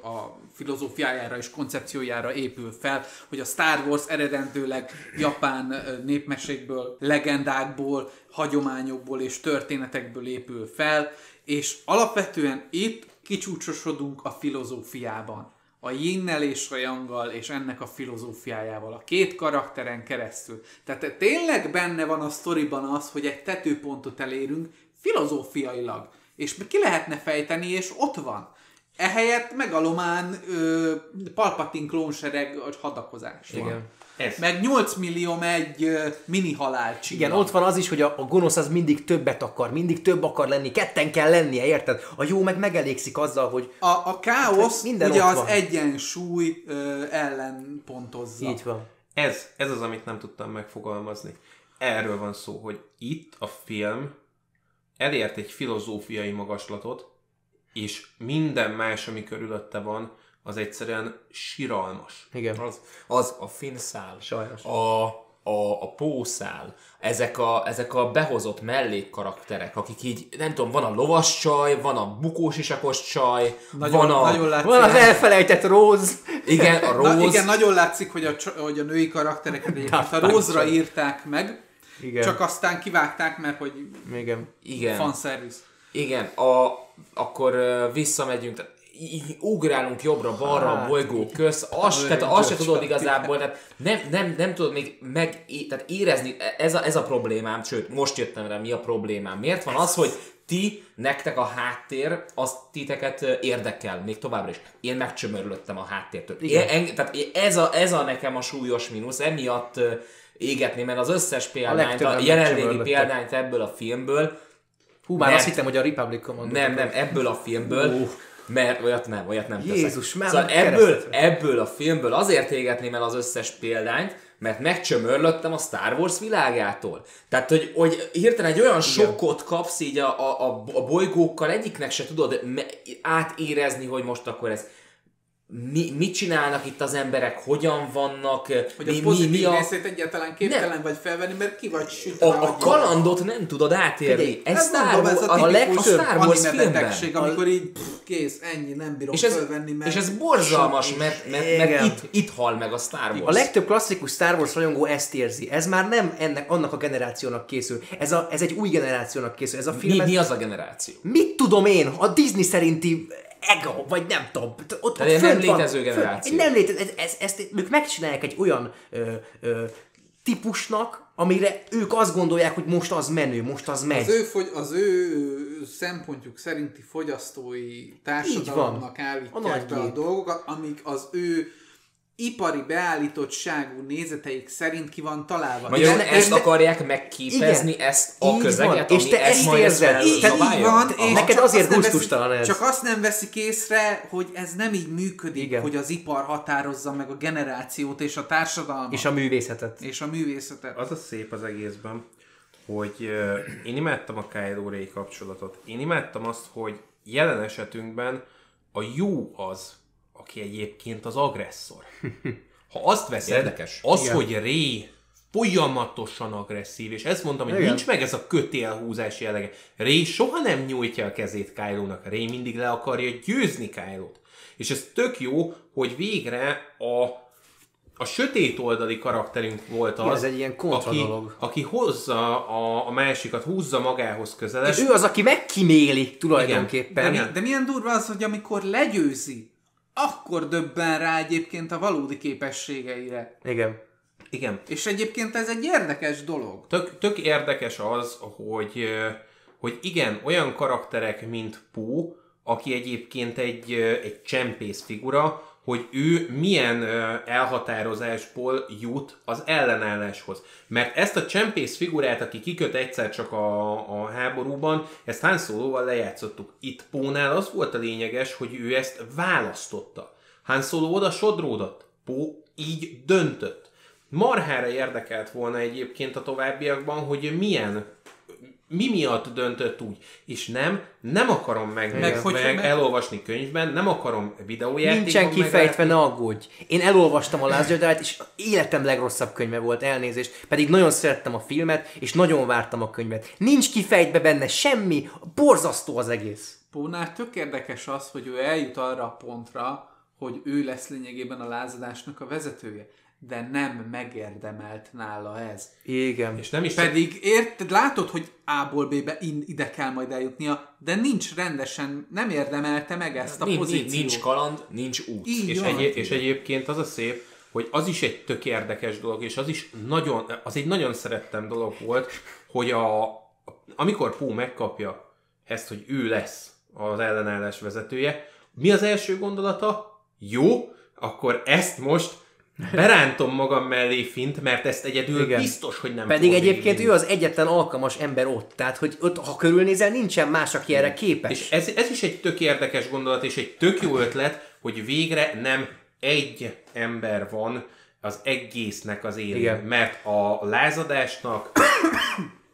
a filozófiájára és koncepciójára épül fel, hogy a Star Wars eredendőleg japán népmesékből, legendákból, hagyományokból és történetekből épül fel, és alapvetően itt kicsúcsosodunk a filozófiában a yinnel és a yanggal és ennek a filozófiájával, a két karakteren keresztül. Tehát tényleg benne van a sztoriban az, hogy egy tetőpontot elérünk filozófiailag, és ki lehetne fejteni, és ott van. Ehelyett megalomán ö, Palpatine klónsereg hadakozás van. Ez. Meg 8 millió egy mini halál Igen, ott van az is, hogy a, a gonosz az mindig többet akar, mindig több akar lenni, ketten kell lennie, érted? A jó meg megelégszik azzal, hogy A, a káosz Minden ugye ott az van. egyensúly ö, ellen pontozza. így van. Ez, ez az, amit nem tudtam megfogalmazni. Erről van szó, hogy itt a film elért egy filozófiai magaslatot, és minden más, ami körülötte van, az egyszerűen siralmas. Igen. Az, az a finszál, Sajnos. a, a, a pószál, ezek a, ezek a behozott mellékkarakterek, akik így, nem tudom, van a lovas csaj, van a bukós isakos csaj, Nagyon, van a... nagyon látszik. Van az elfelejtett Rose. Igen, a Na, Rose. igen, nagyon látszik, hogy a, hogy a női karaktereket egyébként a Rózra írták meg, Igen. csak aztán kivágták, mert hogy Igen. igen. fanservice. Igen, a, akkor visszamegyünk, tehát így ugrálunk jobbra-balra a Hát, bolygó köz, azt, tehát azt se tudod igazából, tehát nem, nem, nem tudod még meg, tehát érezni, ez a, ez a problémám, sőt, most jöttem rá, mi a problémám. Miért van az, hogy ti, nektek a háttér, az titeket érdekel, még továbbra is. Én megcsömörlöttem a háttértől. Én, en, tehát ez a, ez a nekem a súlyos mínusz, emiatt ö, égetném el az összes példányt, a, jelenlégi megcsömörlöttek. példányt ebből a filmből, Hú, már Mert- azt hittem, hogy a Republic Commando. nem, nem, ebből a filmből, mert olyat nem, olyat nem teszek. Jézus, már szóval ebből, ebből a filmből azért égetném el az összes példányt, mert megcsömörlöttem a Star Wars világától. Tehát, hogy, hogy hirtelen egy olyan sokkot kapsz így a, a, a, a bolygókkal, egyiknek se tudod me- átérezni, hogy most akkor ez mi, mit csinálnak itt az emberek, hogyan vannak, Hogy mi, a mi, pozitív mi a, részét egyáltalán képtelen vagy felvenni, mert ki vagy sütve. a, a kalandot nem tudod átérni. Figyelj, Ez Star mondom, ez Wars, a, a, leg, a Star Wars filmben. betegség, amikor így pff, kész, ennyi, nem bírom És ez, fölvenni, mert... és ez borzalmas, mert, mert, mert Igen. itt, itt hal meg a Star Wars. A legtöbb klasszikus Star Wars rajongó ezt érzi. Ez már nem ennek, annak a generációnak készül. Ez, a, ez egy új generációnak készül. Ez a film, mi, ez, mi az a generáció? Mit tudom én? A Disney szerinti ego, vagy nem tudom. Ott, Tehát egy nem van- létező fönt- generáció. Egy nem létező, ez, ez, ezt ők megcsinálják egy olyan ö, ö, típusnak, amire ők azt gondolják, hogy most az menő, most az megy. Az ő, fogy, az ő szempontjuk szerinti fogyasztói társadalomnak A állítják nagy be a dolgokat, amik az ő ipari beállítottságú nézeteik szerint ki van találva. Magyarul ne- ezt ne- akarják megképezni, Igen. ezt a közeget, van. És te ezt ezt érzed. Így, felzabálja? így van, Aha. és Neked csak azért azt nem gusztustalan veszik- ez. Csak azt nem veszik észre, hogy ez nem így működik, Igen. hogy az ipar határozza meg a generációt és a társadalmat. És a művészetet. és a művészetet. Az a szép az egészben, hogy ö, én imádtam a Kylo Ray kapcsolatot. Én imádtam azt, hogy jelen esetünkben a jó az, aki egyébként az agresszor. Ha azt veszed, Érdekes. az, Igen. hogy Ray folyamatosan agresszív, és ezt mondtam, hogy Igen. nincs meg ez a kötélhúzás jellege. Ray soha nem nyújtja a kezét Kylo-nak, Ray mindig le akarja győzni Kylo-t. És ez tök jó, hogy végre a a sötét oldali karakterünk volt az, Igen, ez egy ilyen aki, dolog. aki hozza a, a másikat, húzza magához közelebb. És ő az, aki megkiméli tulajdonképpen. De, mi, Igen. de milyen durva az, hogy amikor legyőzi, akkor döbben rá egyébként a valódi képességeire. Igen. Igen. És egyébként ez egy érdekes dolog. Tök, tök érdekes az, hogy, hogy igen, olyan karakterek, mint Pó, aki egyébként egy, egy csempész figura, hogy ő milyen elhatározásból jut az ellenálláshoz. Mert ezt a csempész figurát, aki kiköt egyszer csak a, a háborúban, ezt Han Solo-val lejátszottuk. Itt Pónál az volt a lényeges, hogy ő ezt választotta. Han Solo oda sodródott. Pó így döntött. Marhára érdekelt volna egyébként a továbbiakban, hogy milyen mi miatt döntött úgy, és nem, nem akarom megnézni, Meg meg, hogy- meg, meg- elolvasni könyvben, nem akarom videójátékban Nincsen kifejtve, ne aggódj. Én elolvastam a Last és életem legrosszabb könyve volt, elnézést. Pedig nagyon szerettem a filmet, és nagyon vártam a könyvet. Nincs kifejtve benne semmi, borzasztó az egész. Pónál tök érdekes az, hogy ő eljut arra a pontra, hogy ő lesz lényegében a lázadásnak a vezetője. De nem megérdemelt nála ez. Igen. És nem is Pedig érted, látod, hogy A-ból B-be in, ide kell majd eljutnia, de nincs rendesen, nem érdemelte meg ezt a Nincs, pozíciót. nincs, kaland, nincs út. Így És, egy, és egyébként az a szép, hogy az is egy tök érdekes dolog, és az is nagyon, az egy nagyon szerettem dolog volt, hogy a, amikor Pó megkapja ezt, hogy ő lesz az ellenállás vezetője, mi az első gondolata? Jó, akkor ezt most berántom magam mellé fint, mert ezt egyedül Igen. Biztos, hogy nem Pedig egyébként végigvinni. ő az egyetlen alkalmas ember ott. Tehát, hogy ott, ha körülnézel, nincsen más, aki erre képes. És ez, ez is egy tök érdekes gondolat, és egy tök jó ötlet, hogy végre nem egy ember van az egésznek az élén. Igen. Mert a lázadásnak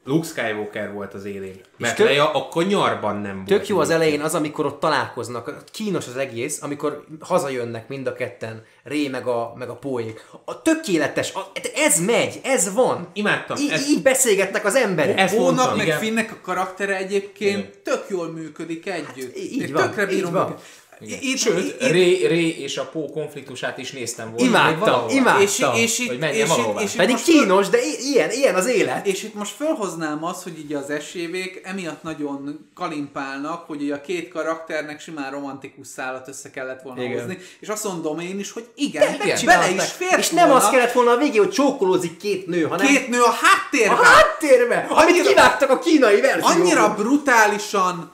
Luke Skywalker volt az élén. Mert tök- Leia a kanyarban nem volt. Tök jó az elején az, amikor ott találkoznak. Kínos az egész, amikor hazajönnek mind a ketten. Ré meg a, meg a póék. A tökéletes, a, ez megy, ez van. Imádtam. Í- ezt- így beszélgetnek az emberek. Ezt Pónak mondtam, meg igen. Finnek a karaktere egyébként tök jól működik együtt. így Én van, tökre így bírom van. Őket. Itt, Sőt, itt- Ré, Ré és a Pó konfliktusát is néztem volna. Imádtam, imádtam. és, és, itt, Hogy és, menjen itt, valahová. és, itt Pedig most föl- kínos, de ilyen, ilyen az élet. és itt most felhoznám azt, hogy így az esévék emiatt nagyon kalimpálnak, hogy ugye a két karakternek simán romantikus szállat össze kellett volna Igen. hozni, és azt mondom én is, hogy igen, bele Megcsinálták. is fért És nem az kellett volna a végén, hogy csókolózik két nő, hanem két nő a háttérben. a háttérbe, amit Annyira- kivágtak a kínai verzióban. annyira brutálisan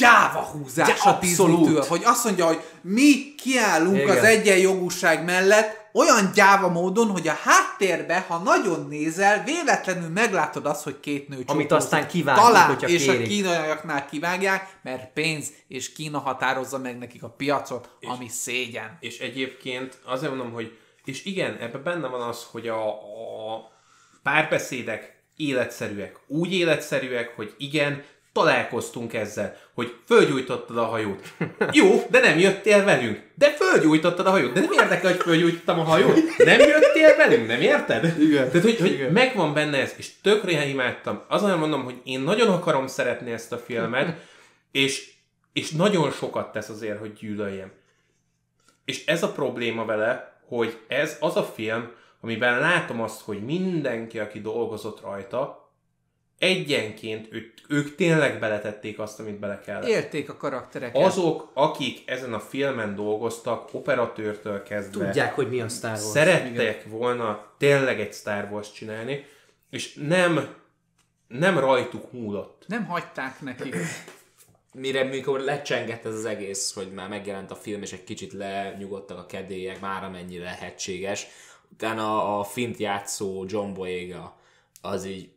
gyáva húzás a. Disney-től, hogy azt mondja, hogy mi kiállunk Igen. az egyenjogúság mellett, olyan gyáva módon, hogy a háttérbe, ha nagyon nézel, véletlenül meglátod azt, hogy két nő csókolózik. aztán kivágjuk, Talán, hogyha és kérik. a kínaiaknál kivágják, mert pénz, és Kína határozza meg nekik a piacot, ami szégyen. És egyébként azért mondom, hogy és igen, ebben benne van az, hogy a, a párbeszédek életszerűek. Úgy életszerűek, hogy igen, találkoztunk ezzel, hogy fölgyújtottad a hajót. Jó, de nem jöttél velünk. De fölgyújtottad a hajót. De nem érdekel, hogy fölgyújtottam a hajót. Nem jöttél velünk, nem érted? Igen. Tehát, hogy, hogy Igen. megvan benne ez, és tökre imádtam. Azon mondom, hogy én nagyon akarom szeretni ezt a filmet, és, és nagyon sokat tesz azért, hogy gyűlöljem. És ez a probléma vele, hogy ez az a film, amiben látom azt, hogy mindenki, aki dolgozott rajta, egyenként ők, ők tényleg beletették azt, amit bele kellett. Élték a karaktereket. Azok, akik ezen a filmen dolgoztak, operatőrtől kezdve, Tudják, hogy mi a Star Wars. szerettek volna tényleg egy Star Wars csinálni, és nem, nem rajtuk múlott. Nem hagyták nekik. mire mikor lecsengett ez az egész, hogy már megjelent a film, és egy kicsit lenyugodtak a kedélyek, már amennyi lehetséges. Utána a fint játszó John Boyega az így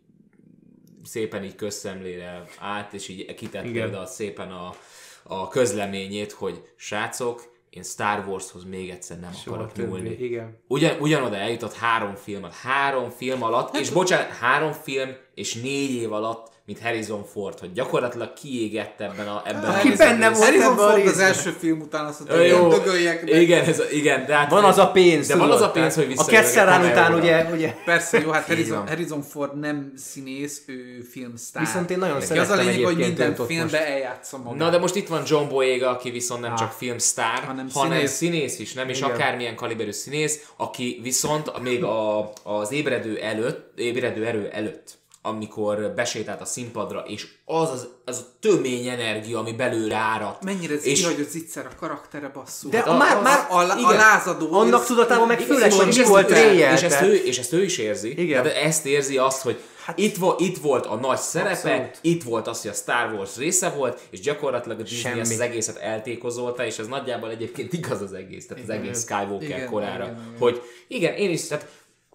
szépen így közszemlére állt, és így kitett Igen. például szépen a, a közleményét, hogy srácok, én Star Warshoz még egyszer nem Soha akarok többé, nyúlni. Igen. Ugyan, ugyanoda eljutott három film. Három film alatt, és bocsánat, három film és négy év alatt, mint Harrison Ford, hogy gyakorlatilag kiégett ebben a... Ebben Aki a benne volt Harrison Ford az első film után azt mondta, hogy jó, dögöljek meg. igen, ez, a- igen, de hát Van az a pénz, De van az a pénz, hogy A visszajövök Ketszerán a után Cameóra. ugye, ugye Persze, jó, hát Harrison. Harrison Ford nem színész, ő filmsztár. Viszont én nagyon Neki szerettem Az a lényeg, hogy minden filmbe most. eljátsza magát. Na de most itt van John Boyega, aki viszont nem Ah. csak filmsztár, Hanem hanem, hanem színész. színész. is, nem is Igen. akármilyen kaliberű színész, aki viszont még a, az ébredő előtt, ébredő erő előtt amikor besétált a színpadra, és az, az, az a tömény energia, ami belőle áradt. Mennyire és, és... hogy zicser a karaktere basszú. De Hát a, már, már a, a, a igen, lázadó... Annak tudatában meg főleg, és ezt- mi volt és, és, ezt ő, és ezt ő is érzi. Igen. Tehát ezt érzi azt, hogy hát, itt, vo, itt volt a nagy szerepe, Abszolút. itt volt az, hogy a Star Wars része volt, és gyakorlatilag a Disney Semmi. ezt az egészet eltékozolta, és ez nagyjából egyébként igaz az egész, tehát az egész Skywalker Igen, korára. igen, igen. Hogy igen, én is, tehát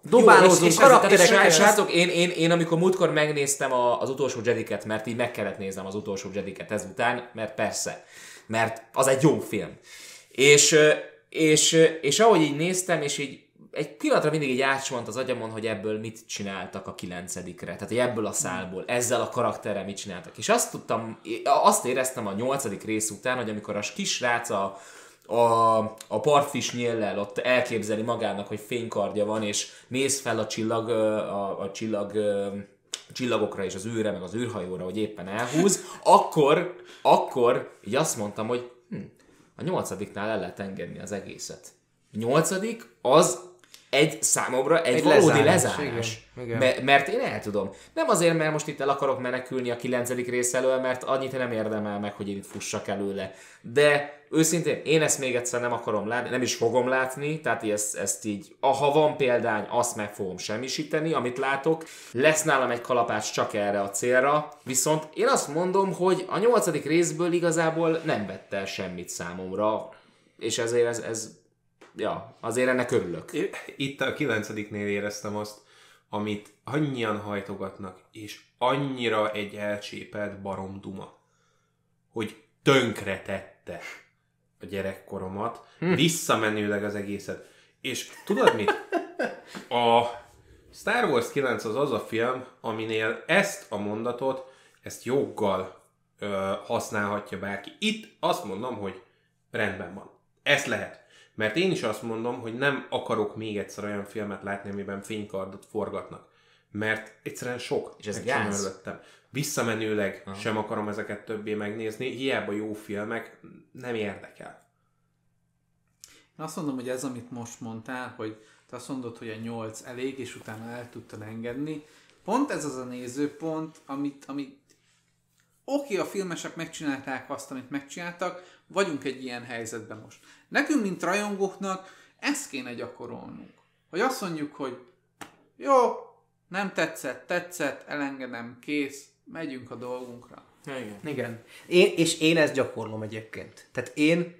Dobálózunk Jó, és- és karaktereket. srác- Srácok, én, én, én amikor múltkor megnéztem a, az utolsó Jediket, mert így meg kellett néznem az utolsó Jediket ezután, mert persze, mert az egy jó film. És, és, és ahogy így néztem, és így egy pillanatra mindig így átsuhant az agyamon, hogy ebből mit csináltak a kilencedikre. Tehát, hogy ebből a szálból, ezzel a karakterrel mit csináltak. És azt tudtam, azt éreztem a nyolcadik rész után, hogy amikor a kisrác a, a, a partfis nyéllel ott elképzeli magának, hogy fénykardja van, és néz fel a csillag, a, a csillag ö, csillagokra és az űrre, meg az űrhajóra, hogy éppen elhúz, akkor, akkor így azt mondtam, hogy hm, a nyolcadiknál el lehet engedni az egészet. A nyolcadik az egy számomra egy, Egy valódi lezárás, lezárás. igen, igen. Me- mert én el tudom. Nem azért, mert most itt el akarok menekülni a kilencedik rész elől, mert annyit nem érdemel meg, hogy én itt fussak előle. De őszintén én ezt még egyszer nem akarom látni, nem is fogom látni, tehát ezt, ezt így, ha van példány, azt meg fogom semmisíteni, amit látok. Lesz nálam egy kalapács csak erre a célra, viszont én azt mondom, hogy a nyolcadik részből igazából nem vett el semmit számomra, és ezért ez, ez ja, azért ennek örülök. Itt a kilencediknél éreztem azt, amit annyian hajtogatnak, és annyira egy elcsépelt baromduma, hogy tönkre tette a gyerekkoromat, hm. visszamenőleg az egészet. És tudod mit? A Star Wars 9 az az a film, aminél ezt a mondatot, ezt joggal ö, használhatja bárki. Itt azt mondom, hogy rendben van. Ez lehet. Mert én is azt mondom, hogy nem akarok még egyszer olyan filmet látni, amiben fénykardot forgatnak. Mert egyszerűen sok. És ez gáz? előttem. Visszamenőleg Aha. sem akarom ezeket többé megnézni, hiába jó filmek, nem érdekel. Én azt mondom, hogy ez, amit most mondtál, hogy te azt mondod, hogy a 8 elég, és utána el tudtad engedni. Pont ez az a nézőpont, amit, amit oké, a filmesek megcsinálták azt, amit megcsináltak, vagyunk egy ilyen helyzetben most. Nekünk, mint rajongóknak, ezt kéne gyakorolnunk. Hogy azt mondjuk, hogy jó, nem tetszett, tetszett, elengedem, kész, megyünk a dolgunkra. Igen. Igen. Én, és én ezt gyakorlom egyébként. Tehát én,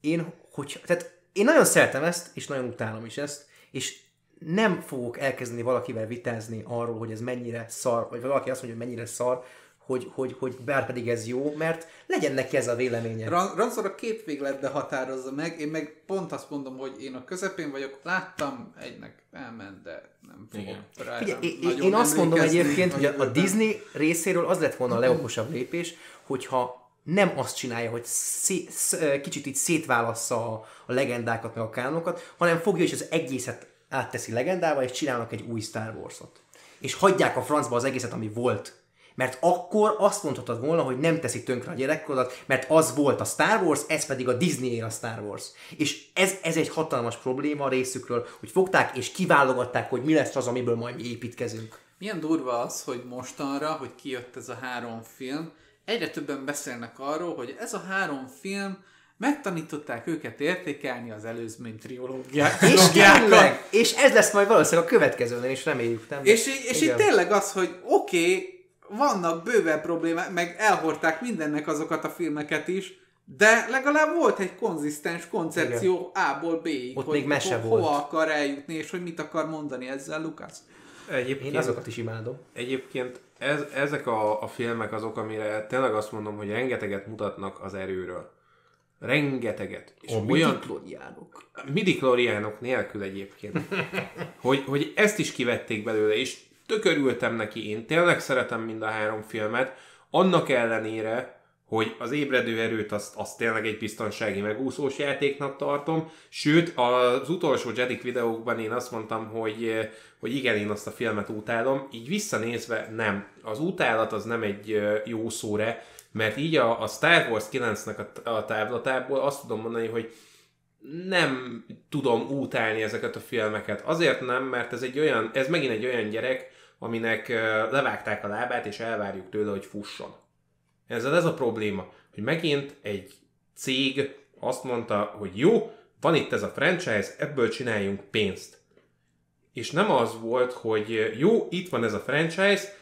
én, hogy, tehát én nagyon szeretem ezt, és nagyon utálom is ezt, és nem fogok elkezdeni valakivel vitázni arról, hogy ez mennyire szar, vagy valaki azt mondja, hogy mennyire szar, hogy, hogy, hogy bár pedig ez jó, mert legyen neki ez a véleménye. Ran- Ranszor a két végletbe határozza meg, én meg pont azt mondom, hogy én a közepén vagyok, láttam, egynek elment, de nem fogok Igen. rá Figyelj, én, én azt mondom egyébként, hogy a, a. Disney részéről az lett volna a legokosabb lépés, hogyha nem azt csinálja, hogy szé, sz, kicsit így szétválassza a, a legendákat, meg a kánokat, hanem fogja és az egészet átteszi legendába, és csinálnak egy új Star Wars-ot. És hagyják a francba az egészet, ami volt. Mert akkor azt mondhatod volna, hogy nem teszi tönkre a gyerekkorodat, mert az volt a Star Wars, ez pedig a Disney a Star Wars. És ez, ez egy hatalmas probléma a részükről, hogy fogták és kiválogatták, hogy mi lesz az, amiből majd mi építkezünk. Milyen durva az, hogy mostanra, hogy kijött ez a három film, egyre többen beszélnek arról, hogy ez a három film megtanították őket értékelni az előzmény triológiát. És tényleg, és ez lesz majd valószínűleg a következőnél, és reméljük, nem? És, és itt tényleg az, hogy oké, okay, vannak bőven problémák, meg elhordták mindennek azokat a filmeket is, de legalább volt egy konzisztens koncepció A-ból B-ig, Ott hogy még mese ho- volt. hova akar eljutni, és hogy mit akar mondani ezzel Lukasz. Egyébként, Én azokat is imádom. egyébként ez, ezek a, a filmek azok, amire tényleg azt mondom, hogy rengeteget mutatnak az erőről. Rengeteget. És olyan, Miklóriánok. midikloriánok nélkül egyébként. hogy, hogy ezt is kivették belőle, és tökörültem neki. Én tényleg szeretem mind a három filmet, annak ellenére, hogy az ébredő erőt azt, azt tényleg egy biztonsági megúszós játéknak tartom, sőt az utolsó Jedik videókban én azt mondtam, hogy, hogy igen, én azt a filmet utálom, így visszanézve nem. Az utálat az nem egy jó szóre, mert így a, a Star Wars 9-nek a, a távlatából azt tudom mondani, hogy nem tudom utálni ezeket a filmeket. Azért nem, mert ez egy olyan, ez megint egy olyan gyerek, aminek levágták a lábát, és elvárjuk tőle, hogy fusson. Ezzel ez a probléma, hogy megint egy cég azt mondta, hogy jó, van itt ez a franchise, ebből csináljunk pénzt. És nem az volt, hogy jó, itt van ez a franchise,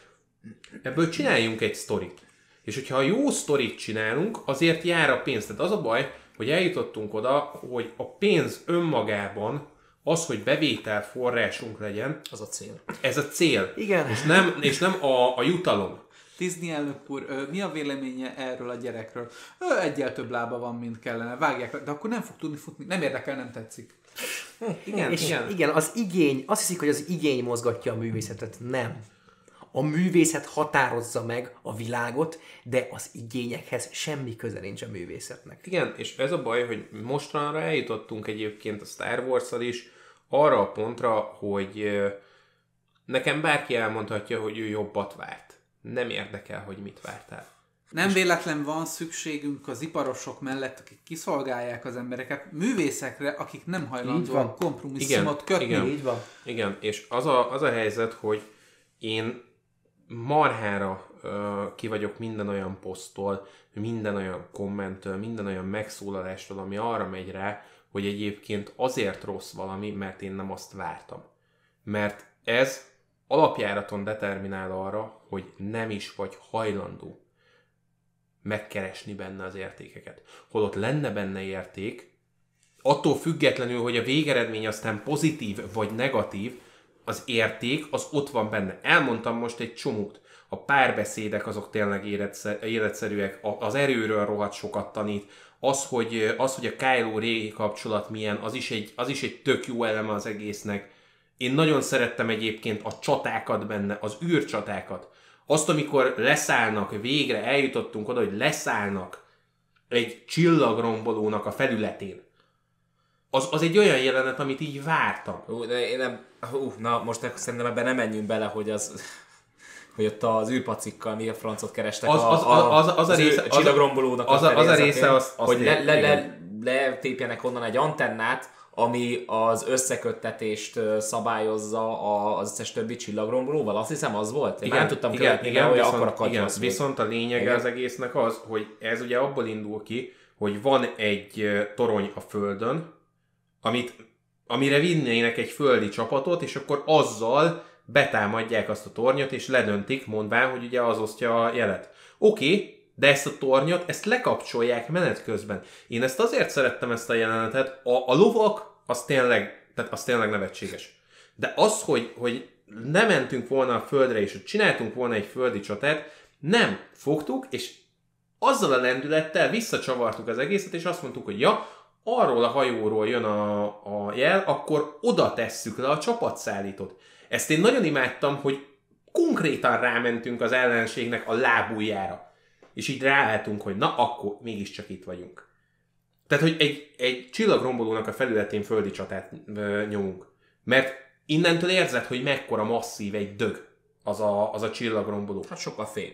ebből csináljunk egy sztorit. És hogyha a jó sztorit csinálunk, azért jár a pénz. Tehát az a baj, hogy eljutottunk oda, hogy a pénz önmagában, az, hogy bevétel forrásunk legyen, Az a cél. ez a cél. Igen. És nem, és nem a, a jutalom. Disney elnök úr, mi a véleménye erről a gyerekről? Ö, egyel több lába van, mint kellene. Vágják de akkor nem fog tudni futni. Nem érdekel, nem tetszik. Igen, és igen. igen, az igény, azt hiszik, hogy az igény mozgatja a művészetet. Nem. A művészet határozza meg a világot, de az igényekhez semmi köze nincs a művészetnek. Igen, és ez a baj, hogy mostanra eljutottunk egyébként a Star wars is arra a pontra, hogy nekem bárki elmondhatja, hogy ő jobbat várt. Nem érdekel, hogy mit vártál. Nem véletlen van szükségünk az iparosok mellett, akik kiszolgálják az embereket, művészekre, akik nem hajlandóak kompromisszumot Igen, kötni. igen. Így van. Igen, és az a, az a helyzet, hogy én marhára ö, ki vagyok minden olyan posztól, minden olyan kommenttől, minden olyan megszólalástól, ami arra megy rá, hogy egyébként azért rossz valami, mert én nem azt vártam. Mert ez alapjáraton determinál arra, hogy nem is vagy hajlandó megkeresni benne az értékeket. Holott lenne benne érték, attól függetlenül, hogy a végeredmény aztán pozitív vagy negatív, az érték az ott van benne. Elmondtam most egy csomót. A párbeszédek azok tényleg életszer- életszerűek, az erőről rohadt sokat tanít, az, hogy, az, hogy a Kylo Ray kapcsolat milyen, az is, egy, az is egy tök jó eleme az egésznek. Én nagyon szerettem egyébként a csatákat benne, az űrcsatákat. Azt, amikor leszállnak, végre eljutottunk oda, hogy leszállnak egy csillagrombolónak a felületén. Az, az egy olyan jelenet, amit így vártam. Hú, de én nem... Hú, na, most szerintem ebben nem menjünk bele, hogy az hogy ott az űrpacikkal mi a francot kerestek Az- a, az- az- az- az a része- az a- csillagrombolónak az a- az a része, az- az hogy le, le, le, igen. letépjenek onnan egy antennát, ami az összeköttetést szabályozza az összes többi csillagrombolóval. Azt hiszem az volt. Én már nem tudtam követni, igen, hogy viszont, akkor a igen, volt. viszont a lényege Igen. az egésznek az, hogy ez ugye abból indul ki, hogy van egy torony a Földön, amit, amire vinnének egy földi csapatot, és akkor azzal betámadják azt a tornyot, és ledöntik, mondván, hogy ugye az osztja a jelet. Oké, okay, de ezt a tornyot, ezt lekapcsolják menet közben. Én ezt azért szerettem ezt a jelenetet, a, a lovak, az tényleg, tehát az tényleg nevetséges. De az, hogy, hogy nem mentünk volna a földre, és hogy csináltunk volna egy földi csatát, nem fogtuk, és azzal a lendülettel visszacsavartuk az egészet, és azt mondtuk, hogy ja, arról a hajóról jön a, a jel, akkor oda tesszük le a csapatszállítót. Ezt én nagyon imádtam, hogy konkrétan rámentünk az ellenségnek a lábújára. És így ráálltunk, hogy na, akkor mégiscsak itt vagyunk. Tehát, hogy egy, egy csillagrombolónak a felületén földi csatát ö, nyomunk. Mert innentől érzed, hogy mekkora masszív egy dög az a, az a csillagromboló. Hát sokkal fém.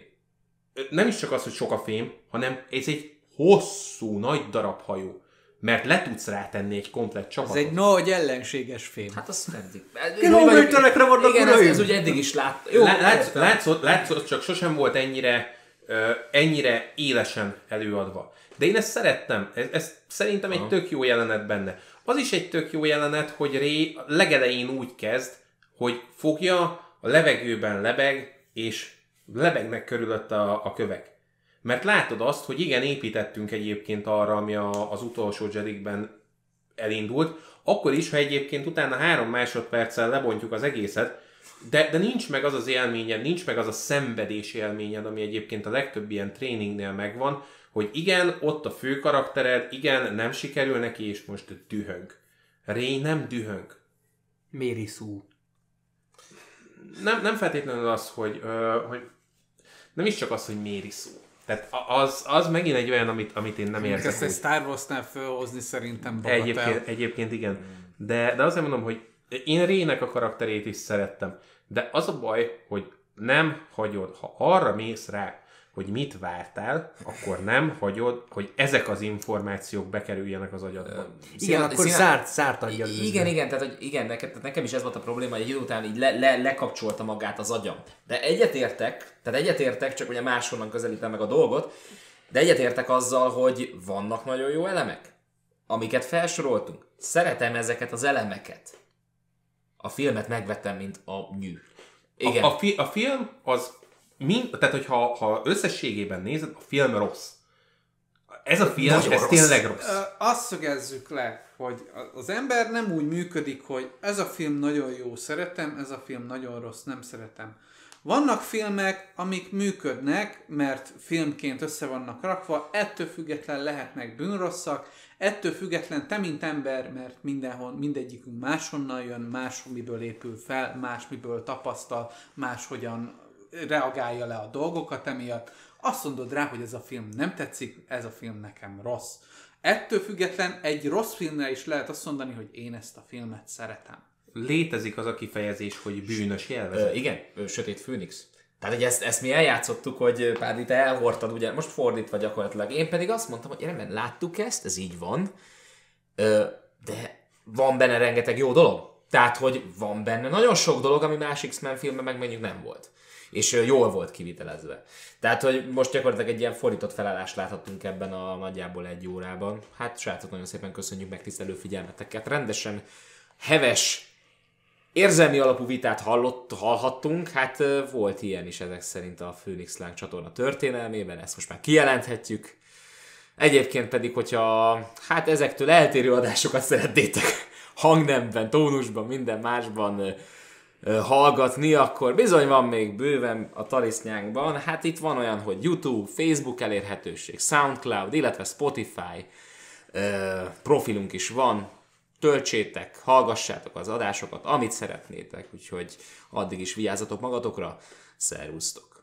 Ö, Nem is csak az, hogy sok a fém, hanem ez egy hosszú, nagy darab hajó. Mert le tudsz rátenni egy komplett Ez csapatot. egy nagy ellenséges fém. Hát az eddig. Kilométerekre vannak, Igen, ez, ez ugye eddig is lát. Jó, Lá- látsz, értem. látszott, látszott, csak sosem volt ennyire, ö, ennyire élesen előadva. De én ezt szerettem. Ez, ez szerintem egy tök jó jelenet benne. Az is egy tök jó jelenet, hogy Ré legelején úgy kezd, hogy fogja, a levegőben lebeg, és lebegnek körülött a, a kövek. Mert látod azt, hogy igen, építettünk egyébként arra, ami a, az utolsó Jedikben elindult, akkor is, ha egyébként utána három másodperccel lebontjuk az egészet, de, de nincs meg az az élményed, nincs meg az a szenvedés élményed, ami egyébként a legtöbb ilyen tréningnél megvan, hogy igen, ott a fő karaktered, igen, nem sikerül neki, és most dühöng. Ray nem dühöng. Méri szú. Nem, nem feltétlenül az, hogy, ö, hogy nem is csak az, hogy méri szó. Tehát az, az megint egy olyan, amit, amit én nem érzek. Ezt egy. Star Wars-nál fölhozni szerintem bagatel. Egyébként, egyébként igen. De, de azért mondom, hogy én Rének a karakterét is szerettem. De az a baj, hogy nem hagyod, ha arra mész rá, hogy mit vártál, akkor nem hagyod, hogy ezek az információk bekerüljenek az agyadba. Igen, akkor színe- zárt, zárt aggyal űzve. Igen, igen, tehát hogy igen, nekem, tehát nekem is ez volt a probléma, hogy egy idő után így le, le, lekapcsolta magát az agyam. De egyetértek, tehát egyetértek, csak ugye máshonnan közelítem meg a dolgot, de egyetértek azzal, hogy vannak nagyon jó elemek, amiket felsoroltunk. Szeretem ezeket az elemeket. A filmet megvettem, mint a nyű. Igen. A, a, fi, a film az, mind, tehát hogyha ha összességében nézed, a film rossz. Ez a film, Nagyon ez rossz. tényleg rossz. Ö, Azt szögezzük le, hogy az ember nem úgy működik, hogy ez a film nagyon jó, szeretem, ez a film nagyon rossz, nem szeretem. Vannak filmek, amik működnek, mert filmként össze vannak rakva, ettől független lehetnek bűnrosszak, ettől független te, mint ember, mert mindenhol, mindegyikünk máshonnan jön, máshomiből épül fel, másmiből tapasztal, máshogyan reagálja le a dolgokat emiatt, azt mondod rá, hogy ez a film nem tetszik, ez a film nekem rossz. Ettől független egy rossz filmre is lehet azt mondani, hogy én ezt a filmet szeretem. Létezik az a kifejezés, hogy bűnös Ö, élvezet. igen, Sötét Főnix. Tehát, hogy ezt, ezt mi eljátszottuk, hogy Pádi, te elhordtad, ugye most fordítva gyakorlatilag. Én pedig azt mondtam, hogy rendben, láttuk ezt, ez így van, ö, de van benne rengeteg jó dolog. Tehát, hogy van benne nagyon sok dolog, ami más X-Men filmben meg mondjuk nem volt. És jól volt kivitelezve. Tehát, hogy most gyakorlatilag egy ilyen fordított felállást láthattunk ebben a nagyjából egy órában. Hát, srácok, nagyon szépen köszönjük megtisztelő figyelmeteket. Rendesen heves érzelmi alapú vitát hallott, hallhattunk, hát volt ilyen is ezek szerint a Phoenix Láng csatorna történelmében, ezt most már kijelenthetjük. Egyébként pedig, hogyha hát ezektől eltérő adásokat szeretnétek hangnemben, tónusban, minden másban hallgatni, akkor bizony van még bőven a tarisznyánkban. Hát itt van olyan, hogy YouTube, Facebook elérhetőség, Soundcloud, illetve Spotify profilunk is van, töltsétek, hallgassátok az adásokat, amit szeretnétek, úgyhogy addig is vigyázzatok magatokra, szervusztok!